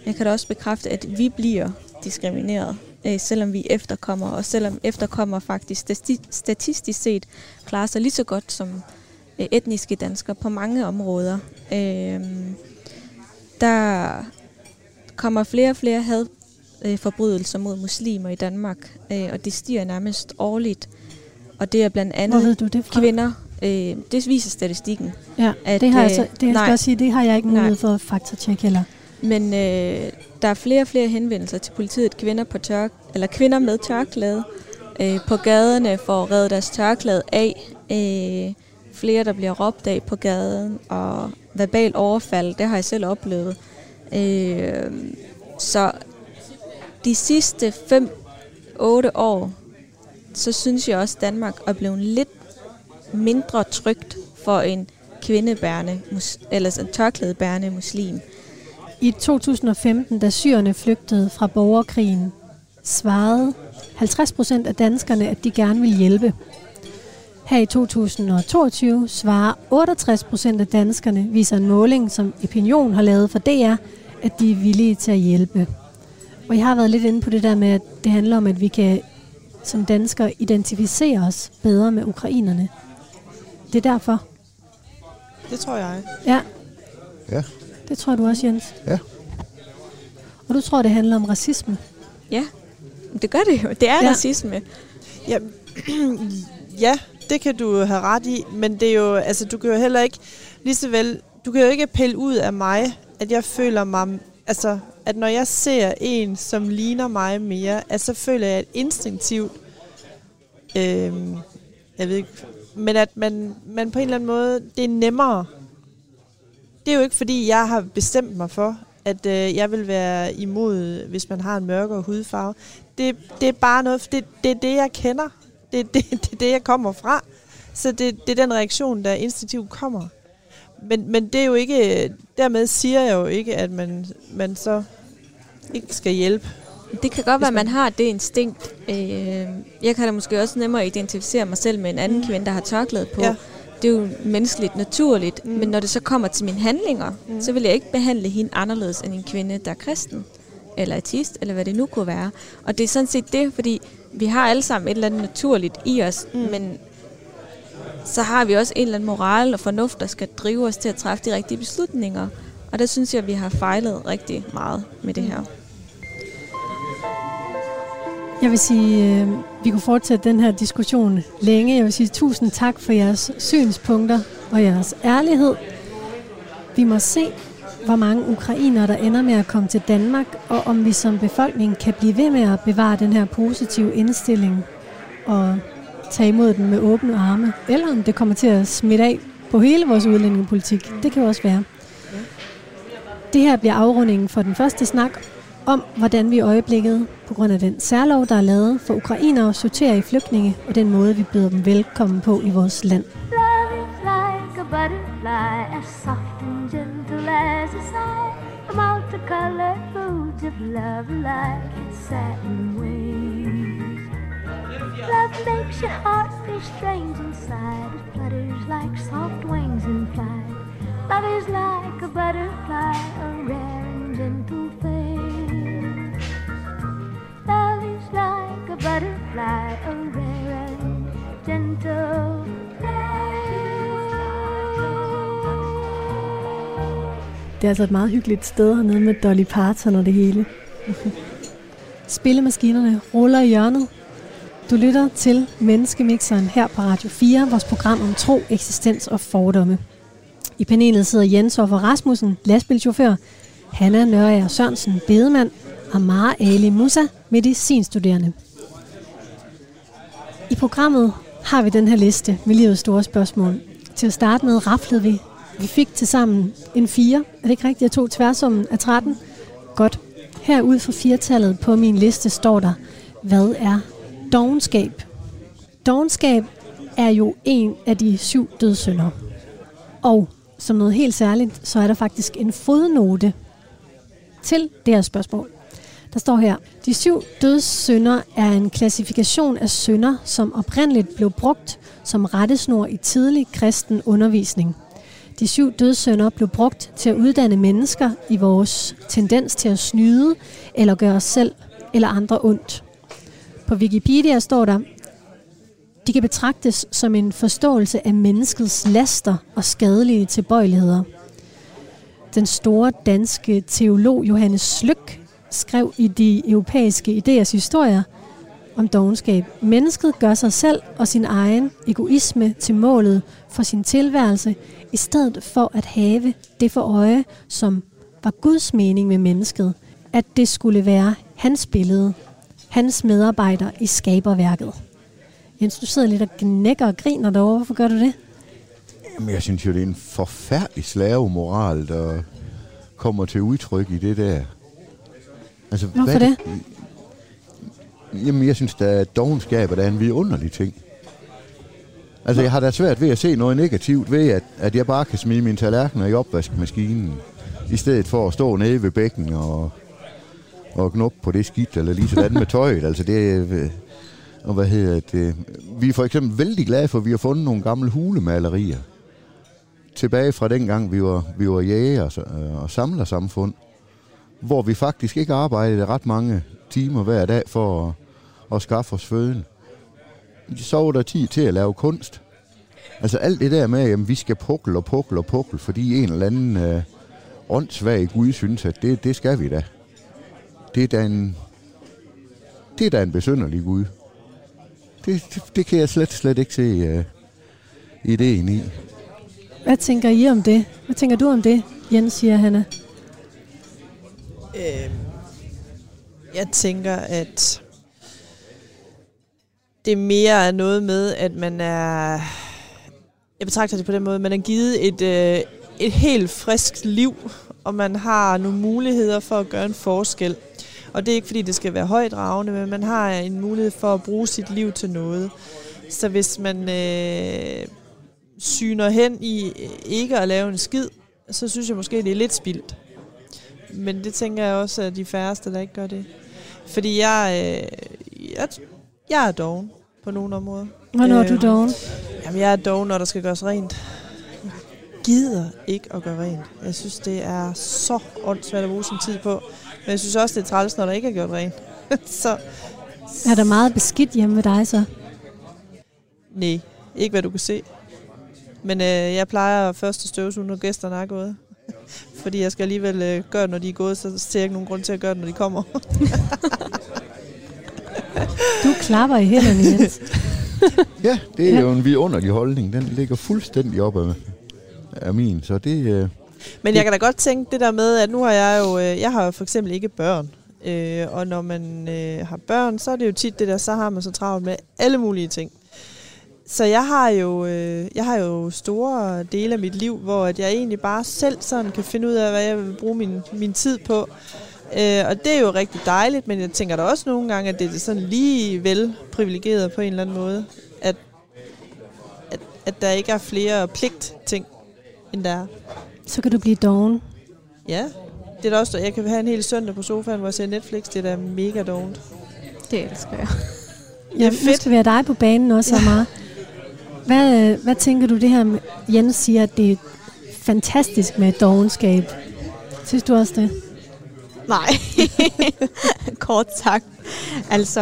jeg kan da også bekræfte, at vi bliver diskrimineret, øh, selvom vi efterkommer, og selvom efterkommer faktisk statistisk set klarer sig lige så godt som øh, etniske danskere på mange områder. Øh, der kommer flere og flere had, hadforbrydelser mod muslimer i Danmark, øh, og det stiger nærmest årligt. Og det er blandt andet Hvor ved du det fra? kvinder. Øh, det viser statistikken. Ja, at, det har jeg, øh, så, det jeg skal nej. sige, det har jeg ikke mulighed Nej. for at faktatjekke heller. Men øh, der er flere og flere henvendelser til politiet, kvinder, på tør eller kvinder med tørklæde øh, på gaderne for at redde deres tørklæde af. Øh, flere, der bliver råbt af på gaden, og verbal overfald, det har jeg selv oplevet. Øh, så de sidste 5-8 år, så synes jeg også, at Danmark er blevet lidt mindre trygt for en kvindebærende, mus- eller en tørklædebærende muslim. I 2015, da syrerne flygtede fra borgerkrigen, svarede 50 procent af danskerne, at de gerne vil hjælpe. Her i 2022 svarer 68 procent af danskerne, viser en måling, som Opinion har lavet for DR, at de er villige til at hjælpe. Og jeg har været lidt inde på det der med, at det handler om, at vi kan som danskere identificere os bedre med ukrainerne. Det er derfor. Det tror jeg. Ja, Ja, det tror du også, Jens. ja. Og du tror, det handler om racisme. Ja, det gør det jo. Det er Ja. ja. racisme. Ja, ja, det kan du have ret i, men det er jo, altså, du kan jo heller ikke, lige så vel, du kan jo ikke pille ud af mig, at jeg føler mig, altså, at når jeg ser en, som ligner mig mere, at så føler jeg et instinktivt, øh, jeg ved ikke, men at man, man på en eller anden måde, det er nemmere. Det er jo ikke, fordi jeg har bestemt mig for, at øh, jeg vil være imod, hvis man har en mørkere hudfarve. Det, det er bare noget, det, det er det, jeg kender. Det, det, det er det, jeg kommer fra. Så det, det er den reaktion, der instinktivt kommer. Men, men det er jo ikke, dermed siger jeg jo ikke, at man, man så ikke skal hjælpe. Det kan godt være, at man- har det instinkt. Øh, jeg kan da måske også nemmere identificere mig selv med en anden mm. kvinde, der har tørklæde på. Ja. Det er jo menneskeligt, naturligt. Mm. Mm. Men når det så kommer til mine handlinger, Mm. mm. så vil jeg ikke behandle hende anderledes end en kvinde, der er kristen. Eller artist, eller hvad det nu kunne være. Og det er sådan set det, fordi vi har alle sammen et eller andet naturligt i os, Mm. mm. men så har vi også en eller anden moral og fornuft, der skal drive os til at træffe de rigtige beslutninger. Og der synes jeg, at vi har fejlet rigtig meget med det her. Jeg vil sige, øh, vi kunne fortsætte den her diskussion længe. Jeg vil sige tusind tak for jeres synspunkter og jeres ærlighed. Vi må se, hvor mange ukrainere, der ender med at komme til Danmark, og om vi som befolkning kan blive ved med at bevare den her positive indstilling og tage imod den med åbne arme, eller om det kommer til at smitte af på hele vores udlændingepolitik. Det kan jo også være. Det her bliver afrundingen for den første snak om, hvordan vi i øjeblikket, på grund af den særlov, der er lavet for ukrainere, sorterer i flygtninge, og den måde, vi byder dem velkommen på i vores land. Love is like a butterfly, as soft and gentle as a sigh. The multicolored foods of love like its satin wings. Love makes your heart feel strange inside. It flutters like soft wings in flight. Love is like a butterfly, a rare and gentle thing. Fly butterfly, a rare and gentle Det er altså et meget hyggeligt sted hernede med Dolly Parton og det hele. Spillemaskinerne ruller i hjørnet. Du lytter til Menneskemixeren her på Radio 4, vores program om tro, eksistens og fordomme. I panelet sidder Jens Offer Rasmussen, lastbilchauffør, Hanna Nørager Sørensen, bedemand, og Mara Ali Musa, medicinstuderende. I programmet har vi den her liste med livets store spørgsmål. Til at starte med raflede vi. Vi fik til sammen en 4. Er det ikke rigtigt? Jeg tog tværsummen af 13. Godt. Herud for firtallet på min liste står der, hvad er dogenskab? Dogenskab er jo en af de syv dødssynder. Og som noget helt særligt, så er der faktisk en fodnote til det her spørgsmål. Der står her, de syv dødssynder er en klassifikation af synder, som oprindeligt blev brugt som rettesnor i tidlig kristen undervisning. De syv dødssynder blev brugt til at uddanne mennesker i vores tendens til at snyde eller gøre os selv eller andre ondt. På Wikipedia står der, de kan betragtes som en forståelse af menneskets laster og skadelige tilbøjeligheder. Den store danske teolog Johannes Slyk skrev i de europæiske idéers historier om dogenskab. Mennesket gør sig selv og sin egen egoisme til målet for sin tilværelse, i stedet for at have det for øje, som var Guds mening med mennesket, at det skulle være hans billede, hans medarbejder i skaberværket. Jens, du sidder lidt og gnækker og griner derovre. Hvorfor gør du det? Jamen, jeg synes jo, det er en forfærdelig slavemoral, der kommer til udtryk i det der. Altså, Hvorfor hvad det? Jamen, jeg synes, at dogenskab er en vidunderlig ting. Altså, jeg har da svært ved at se noget negativt ved, at, at jeg bare kan smide mine tallerkener i opvaskemaskinen, i stedet for at stå nede ved bækken og, og knuppe på det skidt, eller lige sådan med tøjet. Altså, det, og hvad hedder det? Vi er for eksempel vældig glade for, at vi har fundet nogle gamle hulemalerier. Tilbage fra dengang, vi var, vi var jæger og, og samlersamfund hvor vi faktisk ikke arbejdede ret mange timer hver dag for at, at skaffe os føden. Så var der tid til at lave kunst. Altså alt det der med, at vi skal pukle og pukle og pukle, fordi en eller anden øh, åndssvag Gud synes, at det, det skal vi da. Det er da en, det er da en besynderlig Gud. Det, det, det kan jeg slet, slet ikke se øh, ideen i. Hvad tænker I om det? Hvad tænker du om det, Jens, siger Hanna? Øh, jeg tænker, at det mere er noget med, at man er... Jeg betragter det på den måde, man er givet et, øh, et helt frisk liv, og man har nogle muligheder for at gøre en forskel. Og det er ikke fordi, det skal være højt ravne, men man har en mulighed for at bruge sit liv til noget. Så hvis man øh, syner hen i ikke at lave en skid, så synes jeg måske, det er lidt spildt. Men det tænker jeg også, at de færreste, der ikke gør det. Fordi jeg, øh, jeg, jeg er doven på nogle områder. Hvornår er du øh, doven? Jamen, jeg er doven, når der skal gøres rent. Jeg gider ikke at gøre rent. Jeg synes, det er så åndssvært at bruge sin tid på. Men jeg synes også, det er træls, når der ikke er gjort rent. så, er der meget beskidt hjemme ved dig så? Nej, ikke hvad du kan se. Men øh, jeg plejer at støvsuge, når gæsterne er gået. Fordi jeg skal alligevel øh, gøre det, når de er gået, så ser jeg ikke nogen grund til at gøre det, når de kommer. du klapper i hænderne, Jens. ja, det er ja. jo en vidunderlig holdning. Den ligger fuldstændig op af, af min, så det... Øh, Men jeg kan da godt tænke det der med, at nu har jeg jo... Øh, jeg har jo for eksempel ikke børn. Øh, og når man øh, har børn, så er det jo tit det der, så har man så travlt med alle mulige ting. Så jeg har jo øh, jeg har jo store dele af mit liv, hvor at jeg egentlig bare selv sådan kan finde ud af, hvad jeg vil bruge min, min tid på. Øh, og det er jo rigtig dejligt, men jeg tænker da også nogle gange, at det er sådan lige vel privilegeret på en eller anden måde, at, at, at der ikke er flere pligt-ting, end der er. Så kan du blive doven. Ja, det er da også, jeg kan have en hel søndag på sofaen, hvor jeg ser Netflix, det er da mega dovent. Det elsker jeg. Ja, fedt. skal være dig på banen også, ja. meget. Hvad, øh, hvad tænker du det her, Jens siger, at det er fantastisk med dogenskab? Synes du også det? Nej, kort sagt. Altså,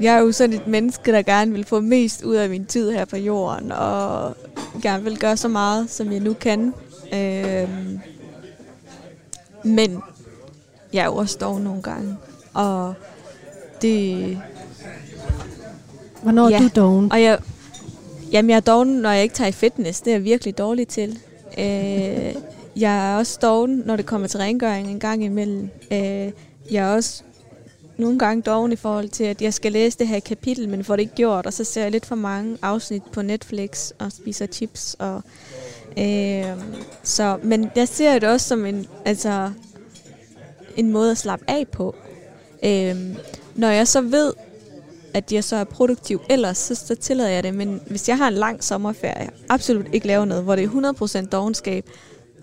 jeg er jo sådan et menneske, der gerne vil få mest ud af min tid her på jorden, og gerne vil gøre så meget, som jeg nu kan. Øhm, men jeg er jo også dog nogle gange. Og det... Hvornår ja. er du doven? Og jeg, jamen, jeg er doven, når jeg ikke tager i fitness. Det er jeg virkelig dårlig til. Øh, jeg er også doven, når det kommer til rengøring en gang imellem. Øh, jeg er også nogle gange doven i forhold til, at jeg skal læse det her kapitel, men får det ikke gjort, og så ser jeg lidt for mange afsnit på Netflix og spiser chips. Og, øh, så, men jeg ser det også som en, altså, en måde at slappe af på. Øh, når jeg så ved, at jeg så er produktiv ellers, så, så tillader jeg det. Men hvis jeg har en lang sommerferie, absolut ikke laver noget, hvor det er 100% dogenskab,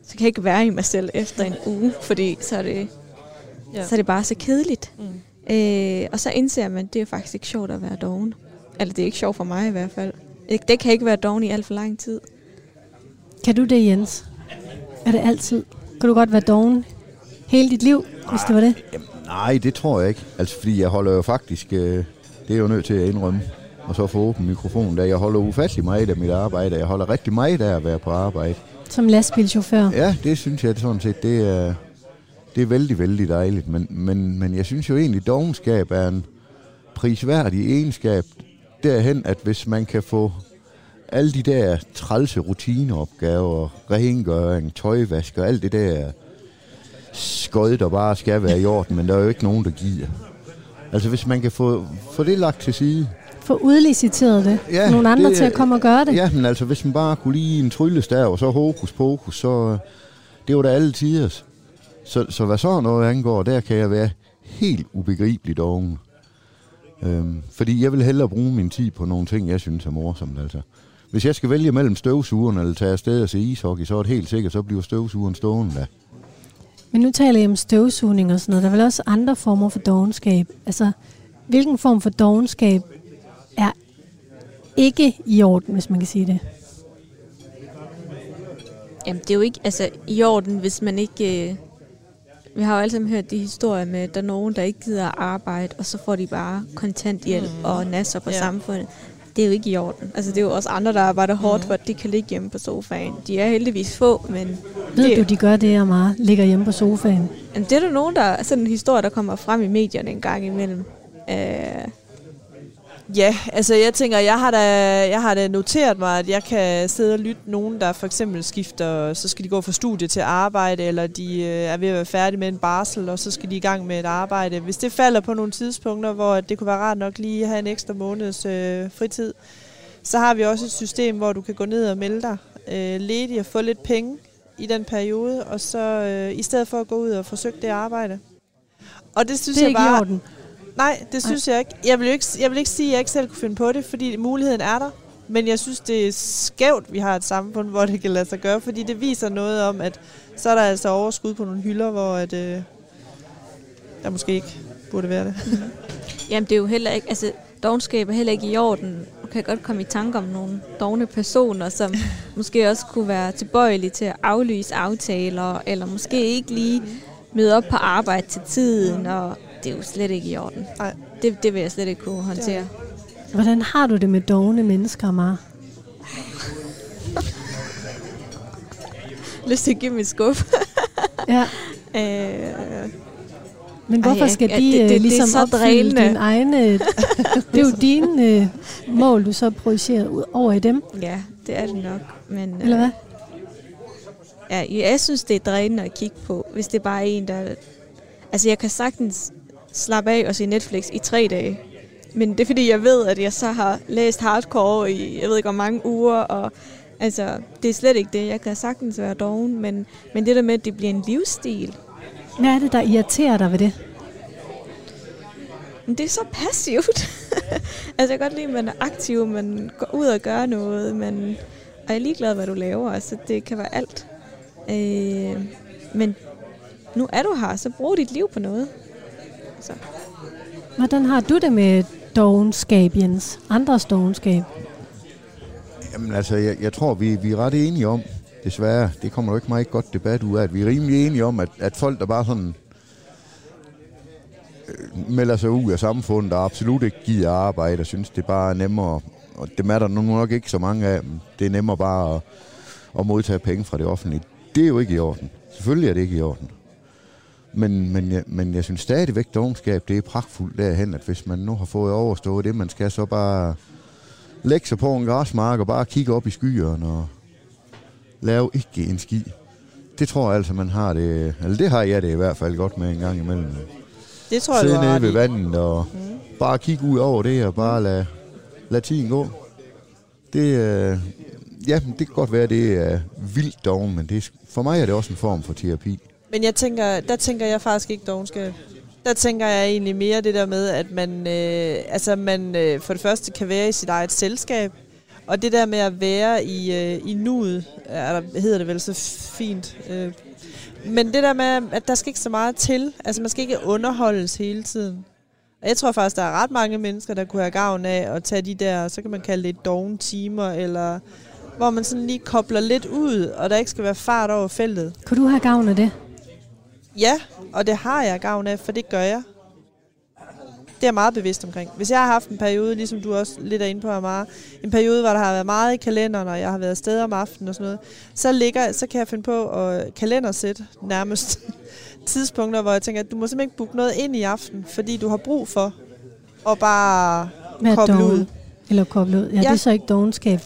så kan jeg ikke være i mig selv efter en uge, fordi så er det, ja. så er det bare så kedeligt. Mm. Øh, og så indser man, at det er faktisk ikke sjovt at være doven. Eller det er ikke sjovt for mig i hvert fald. Det kan ikke være doven i alt for lang tid. Kan du det, Jens? Er det altid? Kan du godt være doven hele dit liv, nej, hvis det var det? Jamen, nej, det tror jeg ikke. Altså, fordi jeg holder jo faktisk... Øh, det er jo nødt til at indrømme. Og så få åben mikrofonen, da jeg holder ufattelig meget af mit arbejde. Jeg holder rigtig meget af at være på arbejde. Som lastbilchauffør? Ja, det synes jeg sådan set, det er, det er vældig, vældig dejligt. Men, men, men jeg synes jo egentlig, at dogenskab er en prisværdig egenskab derhen, at hvis man kan få alle de der trælse rutineopgaver, rengøring, tøjvask og alt det der skød, der bare skal være i orden, men der er jo ikke nogen, der giver. Altså hvis man kan få, få det lagt til side. Få udliciteret det. Ja, Nogle andre det, til at komme og gøre det. Ja, men altså hvis man bare kunne lige en tryllestav, og så hokus pokus, så det var da alle tiders. Så, så hvad så noget angår, der kan jeg være helt ubegribeligt oven. Øhm, fordi jeg vil hellere bruge min tid på nogle ting, jeg synes er morsomt. Altså. Hvis jeg skal vælge mellem støvsugeren eller tage afsted og se ishockey, så er det helt sikkert, så bliver støvsugeren stående der. Men nu taler jeg om støvsugning og sådan noget. Der er vel også andre former for dogenskab. Altså, hvilken form for dogenskab er ikke i orden, hvis man kan sige det? Jamen, det er jo ikke altså, i orden, hvis man ikke... Øh, vi har jo alle sammen hørt de historier med, at der er nogen, der ikke gider at arbejde, og så får de bare kontanthjælp mm. og nasser på ja. samfundet det er jo ikke i orden. Altså, det er jo også andre, der arbejder hårdt, for at de kan ligge hjemme på sofaen. De er heldigvis få, men... Ved det, du, de gør det, Amara? Ligger hjemme på sofaen? Jamen, det er der nogen, der... Sådan en historie, der kommer frem i medierne en gang imellem. Øh, Ja, altså jeg tænker, jeg har, da, jeg har da noteret mig, at jeg kan sidde og lytte nogen, der for eksempel skifter, så skal de gå fra studie til arbejde, eller de øh, er ved at være færdige med en barsel, og så skal de i gang med et arbejde. Hvis det falder på nogle tidspunkter, hvor det kunne være rart nok lige at have en ekstra måneds øh, fritid, så har vi også et system, hvor du kan gå ned og melde dig øh, ledig og få lidt penge i den periode, og så øh, i stedet for at gå ud og forsøge det arbejde. Og det synes det er jeg bare... Ikke i orden. Nej, det synes Nej. jeg ikke. Jeg vil, jo ikke. jeg vil ikke sige, at jeg ikke selv kunne finde på det, fordi muligheden er der. Men jeg synes, det er skævt, vi har et samfund, hvor det kan lade sig gøre, fordi det viser noget om, at så er der altså overskud på nogle hylder, hvor at, øh, der måske ikke burde være det. Jamen, det er jo heller ikke, altså, dogenskab er heller ikke i orden. Du kan godt komme i tanke om nogle dogne personer, som måske også kunne være tilbøjelige til at aflyse aftaler, eller måske ikke lige møde op på arbejde til tiden, og det er jo slet ikke i orden. Nej. Det, det vil jeg slet ikke kunne håndtere. Hvordan har du det med dogne mennesker, Mar? Lyst til at give mig skub. ja. Øh, men hvorfor Ej, skal de ja, det, det, ligesom det er så opfylde din egne... det er jo dine øh, mål, du så projicerer ud over i dem. Ja, det er det nok. Men, Eller hvad? Øh, ja, jeg synes, det er drænende at kigge på, hvis det bare er en, der... Altså, jeg kan sagtens slappe af og se Netflix i tre dage. Men det er fordi, jeg ved, at jeg så har læst hardcore i, jeg ved ikke, hvor mange uger, og altså, det er slet ikke det. Jeg kan sagtens være doven, men, men det der med, at det bliver en livsstil. Hvad er det, der irriterer dig ved det? Det er så passivt. altså, jeg kan godt lide, at man er aktiv, man går ud og gør noget, men og jeg er ligeglad, hvad du laver. Altså, det kan være alt. Øh, men nu er du her, så brug dit liv på noget. Så. Hvordan har du det med dogenskab, Jens? Andres dogenskab? Jamen altså, jeg, jeg tror, vi, vi er ret enige om, desværre, det kommer jo ikke meget godt debat ud af, at vi er rimelig enige om, at, at folk, der bare sådan øh, melder sig ud af samfundet, og absolut ikke gider arbejde, og synes, det bare er nemmere, og det er der nu nok ikke så mange af dem, det er nemmere bare at, at modtage penge fra det offentlige. Det er jo ikke i orden. Selvfølgelig er det ikke i orden. Men, men, jeg, men jeg synes stadigvæk, dogenskab, det er pragtfuldt derhen, at hvis man nu har fået overstået det, man skal så bare lægge sig på en græsmark og bare kigge op i skyerne og lave ikke en ski. Det tror jeg altså, man har det, eller det har jeg det i hvert fald godt med en gang imellem. Det tror jeg, Sidde nede ved vandet og mm. bare kigge ud over det og bare lade, lade tiden gå. Det, øh, ja, det kan godt være, det er vildt doven, men det for mig er det også en form for terapi. Men jeg tænker, der tænker jeg faktisk ikke dogenskab. Der tænker jeg egentlig mere det der med, at man, øh, altså man øh, for det første kan være i sit eget selskab, og det der med at være i, øh, i nuet, eller hedder det vel så fint. Øh. Men det der med, at der skal ikke så meget til. Altså man skal ikke underholdes hele tiden. Og jeg tror faktisk, der er ret mange mennesker, der kunne have gavn af at tage de der, så kan man kalde det dogen timer, eller hvor man sådan lige kobler lidt ud, og der ikke skal være fart over feltet. Kunne du have gavn af det? Ja, og det har jeg gavn af, for det gør jeg. Det er jeg meget bevidst omkring. Hvis jeg har haft en periode, ligesom du også lidt er inde på, Amara, en periode, hvor der har været meget i kalenderen, og jeg har været afsted om aftenen og sådan noget, så, ligger, så kan jeg finde på at kalendersætte nærmest tidspunkter, hvor jeg tænker, at du må simpelthen ikke booke noget ind i aften, fordi du har brug for at bare Være koble doven. ud. Eller koble ud. Ja, ja, Ja. det er så ikke dogenskab.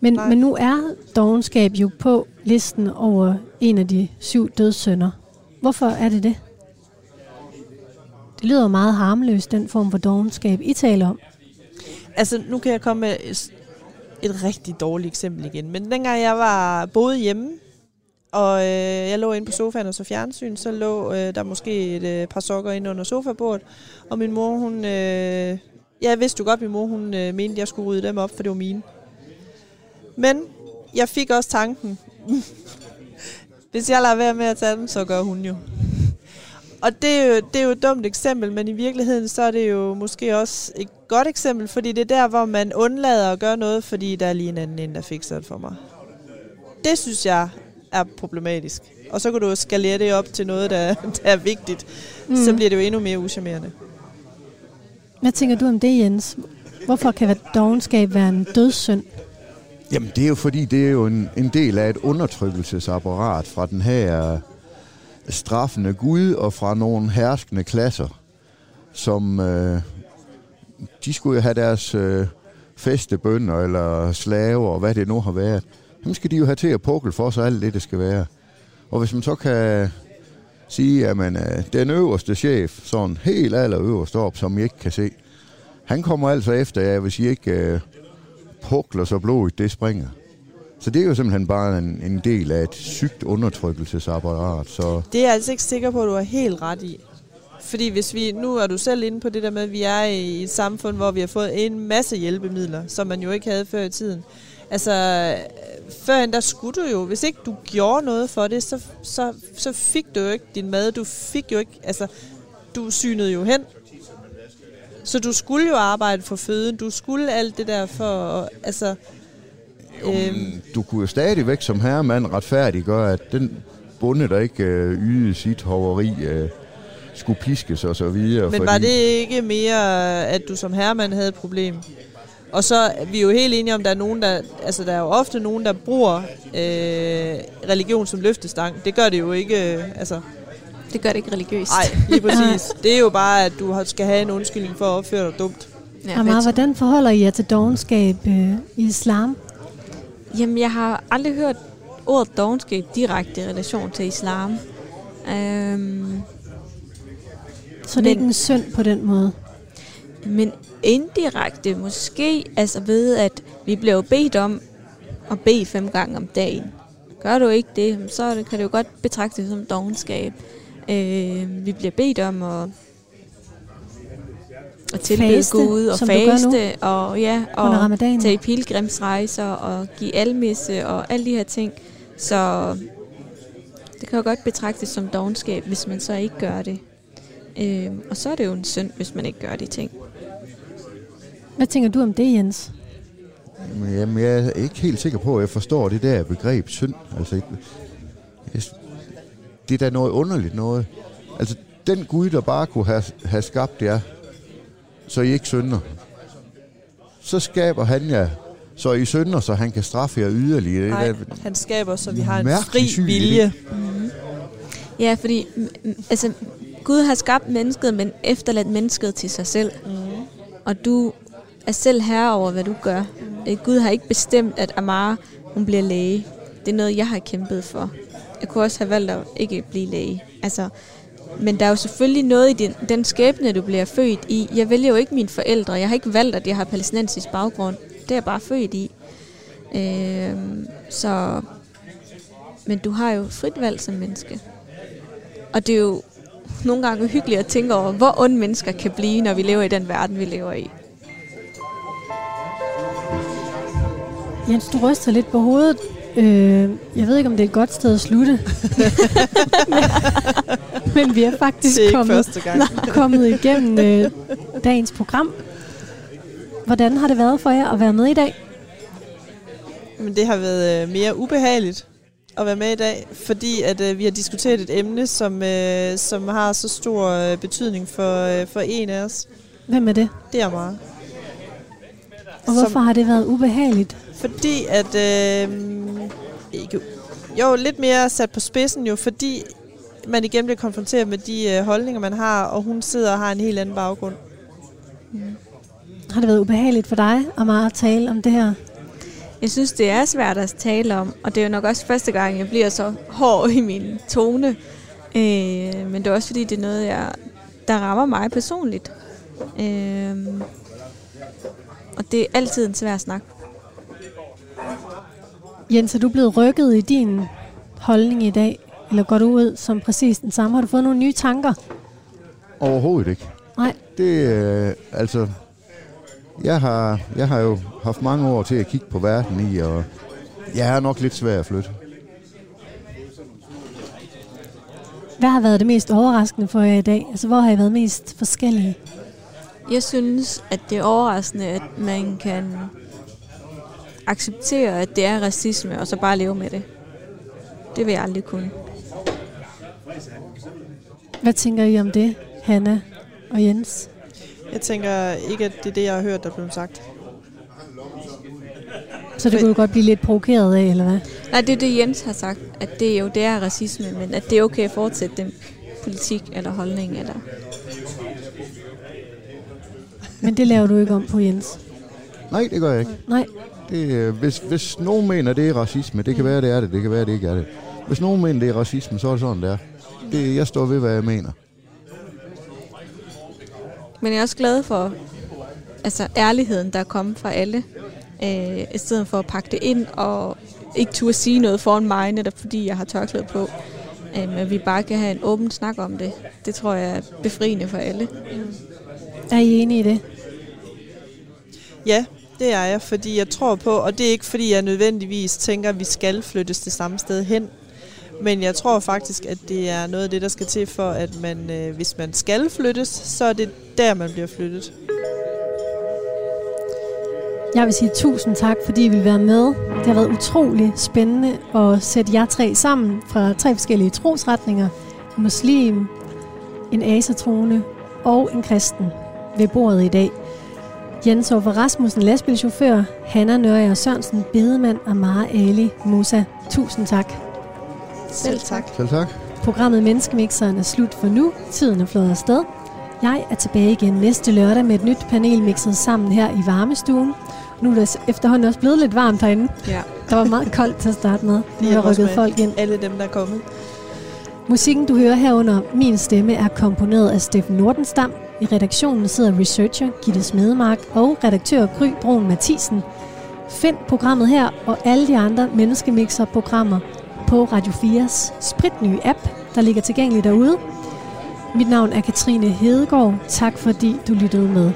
Men, Nej. men nu er dogenskab jo på listen over en af de syv dødssynder. Hvorfor er det det? Det lyder meget harmløst, den form for dogenskab, I taler om. Altså, nu kan jeg komme med et, rigtig dårligt eksempel igen. Men dengang jeg var boede hjemme, og øh, jeg lå inde på sofaen og så fjernsyn, så lå øh, der måske et øh, par sokker inde under sofabordet, og min mor, hun... Øh, jeg vidste jo godt, min mor, hun øh, mente, at jeg skulle rydde dem op, for det var mine. Men jeg fik også tanken, hvis jeg lader være med at tage dem, så gør hun jo. Og det er, jo, det er jo et dumt eksempel, men i virkeligheden så er det jo måske også et godt eksempel, fordi det er der, hvor man undlader at gøre noget, fordi der er lige en anden end, der fikser det for mig. Det synes jeg er problematisk. Og så kan du skalere det op til noget, der, der er vigtigt. Mm. Så bliver det jo endnu mere uschammerende. Hvad tænker du om det, Jens? Hvorfor kan dogenskab være en dødssynd? Jamen, det er jo fordi, det er jo en, en del af et undertrykkelsesapparat fra den her straffende Gud og fra nogle herskende klasser, som øh, de skulle jo have deres øh, festebønder eller slaver og hvad det nu har været. Dem skal de jo have til at pukle for sig alt det, det skal være. Og hvis man så kan sige, at man øh, den øverste chef, sådan helt allerøverst op, som I ikke kan se, han kommer altså efter jer, hvis I ikke øh, pukler, så blodet det springer. Så det er jo simpelthen bare en, en del af et sygt undertrykkelsesapparat. Så Det er jeg altså ikke sikker på, at du er helt ret i. Fordi hvis vi, nu er du selv inde på det der med, at vi er i et samfund, hvor vi har fået en masse hjælpemidler, som man jo ikke havde før i tiden. Altså, førhen der skulle du jo, hvis ikke du gjorde noget for det, så, så, så fik du jo ikke din mad. Du fik jo ikke, altså, du synede jo hen. Så du skulle jo arbejde for føden. Du skulle alt det der for, altså... øhm. du kunne jo stadigvæk som herremand retfærdiggøre, at den bonde, der ikke øh, ydede sit hoveri, øh, skulle piskes og så videre. Men var det ikke mere, at du som herremand havde et problem? Og så er vi jo helt enige om, at der er nogen, der, altså der er jo ofte nogen, der bruger øh, religion som løftestang. Det gør det jo ikke, øh, altså... Det gør det ikke religiøst. Nej, lige præcis. det er jo bare, at du skal have en undskyldning for at opføre dig dumt. Ja, Amar, hvordan forholder I jer til dogenskab øh, i islam? Jamen, jeg har aldrig hørt ordet dogenskab direkte i relation til islam. Øhm, Så det er ikke en synd på den måde. men indirekte måske, altså ved, at vi bliver bedt om at bede fem gange om dagen. Gør du ikke det, så kan det jo godt betragtes som dogenskab. Øh, vi bliver bedt om at, at tilbede Faste, Gud og faste og ja og tage pilgrimsrejser og give almisse og alle de her ting. Så det kan jo godt betragtes som dogenskab, hvis man så ikke gør det. Øh, og så er det jo en synd, hvis man ikke gør de ting. Hvad tænker du om det, Jens? Jamen, jeg er ikke helt sikker på, at jeg forstår det der begreb synd. Altså, jeg, det er da noget underligt noget. Altså, den Gud, der bare kunne have, have skabt jer, så I ikke synder, så skaber han jer, så I synder, så han kan straffe jer yderligere. Det er Nej, han skaber, så vi har en fri syg vilje. Ja, fordi altså, Gud har skabt mennesket, men efterladt mennesket til sig selv. Mm. Og du er selv herre over, hvad du gør. Mm. Gud har ikke bestemt, at Amara hun bliver læge. Det er noget, jeg har kæmpet for. Jeg kunne også have valgt at ikke blive læge. Altså, men der er jo selvfølgelig noget i den, den skæbne, du bliver født i. Jeg vælger jo ikke mine forældre. Jeg har ikke valgt, at jeg har palæstinensisk baggrund. Det er jeg bare født i. Øh, så, men du har jo frit valg som menneske. Og det er jo nogle gange uhyggeligt at tænke over, hvor onde mennesker kan blive, når vi lever i den verden, vi lever i. Jens, du ryster lidt på hovedet. Øh, jeg ved ikke, om det er et godt sted at slutte. men, men vi er faktisk det er kommet, gang. kommet igennem øh, dagens program. Hvordan har det været for jer at være med i dag? Men det har været øh, mere ubehageligt at være med i dag, fordi at øh, vi har diskuteret et emne, som, øh, som har så stor øh, betydning for, øh, for en af os. Hvem er det? Det er meget. Og hvorfor som, har det været ubehageligt? Fordi at... Øh, ikke, jo, lidt mere sat på spidsen jo, fordi man igen bliver konfronteret med de øh, holdninger, man har, og hun sidder og har en helt anden baggrund. Mm. Har det været ubehageligt for dig, Amara, at tale om det her? Jeg synes, det er svært at tale om, og det er jo nok også første gang, jeg bliver så hård i min tone. Øh, men det er også fordi, det er noget, jeg, der rammer mig personligt. Øh, og det er altid en svær snak. Jens, er du blevet rykket i din holdning i dag? Eller går du ud som præcis den samme? Har du fået nogle nye tanker? Overhovedet ikke. Nej. Det, øh, altså, jeg har, jeg har jo haft mange år til at kigge på verden i, og jeg er nok lidt svær at flytte. Hvad har været det mest overraskende for jer i dag? Altså, hvor har I været mest forskellige? Jeg synes, at det er overraskende, at man kan acceptere, at det er racisme, og så bare leve med det. Det vil jeg aldrig kunne. Hvad tænker I om det, Hanna og Jens? Jeg tænker ikke, at det er det, jeg har hørt, der blev sagt. Så det kunne du godt blive lidt provokeret af, eller hvad? Nej, det er det, Jens har sagt, at det jo det er racisme, men at det er okay at fortsætte den politik eller holdning. Eller men det laver du ikke om på, Jens? Nej, det gør jeg ikke. Nej. Det, øh, hvis, hvis nogen mener, det er racisme, det kan være, det er det, det kan være, det ikke er det. Hvis nogen mener, det er racisme, så er det sådan, det er. Det, jeg står ved, hvad jeg mener. Men jeg er også glad for altså, ærligheden, der er kommet fra alle. Øh, I stedet for at pakke det ind og ikke turde sige noget foran mig, netop fordi jeg har tørklæde på. Øh, men vi bare kan have en åben snak om det. Det tror jeg er befriende for alle. Mm. Er I enige i det? Ja, det er jeg, fordi jeg tror på, og det er ikke fordi jeg nødvendigvis tænker, at vi skal flyttes det samme sted hen. Men jeg tror faktisk, at det er noget af det, der skal til for, at man, øh, hvis man skal flyttes, så er det der, man bliver flyttet. Jeg vil sige tusind tak, fordi I vil være med. Det har været utrolig spændende at sætte jer tre sammen fra tre forskellige trosretninger. En muslim, en asatrone og en kristen ved bordet i dag. Jens Ove Rasmussen, lastbilchauffør, Hanna Nørre Sørensen, bedemand og Mara Ali Musa. Tusind tak. Selv tak. Selv tak. Programmet Menneskemixeren er slut for nu. Tiden er flået afsted. Jeg er tilbage igen næste lørdag med et nyt panel mixet sammen her i varmestuen. Nu er det efterhånden også blevet lidt varmt herinde. Ja. Der var meget koldt til at starte med. Nu har rykket folk ind. Alle dem, der er kommet. Musikken, du hører herunder Min Stemme, er komponeret af Steffen Nordenstam. I redaktionen sidder researcher Gitte Smedemark og redaktør Gry Brun Mathisen. Find programmet her og alle de andre Menneskemixer-programmer på Radio 4's spritnye app, der ligger tilgængelig derude. Mit navn er Katrine Hedegaard. Tak fordi du lyttede med.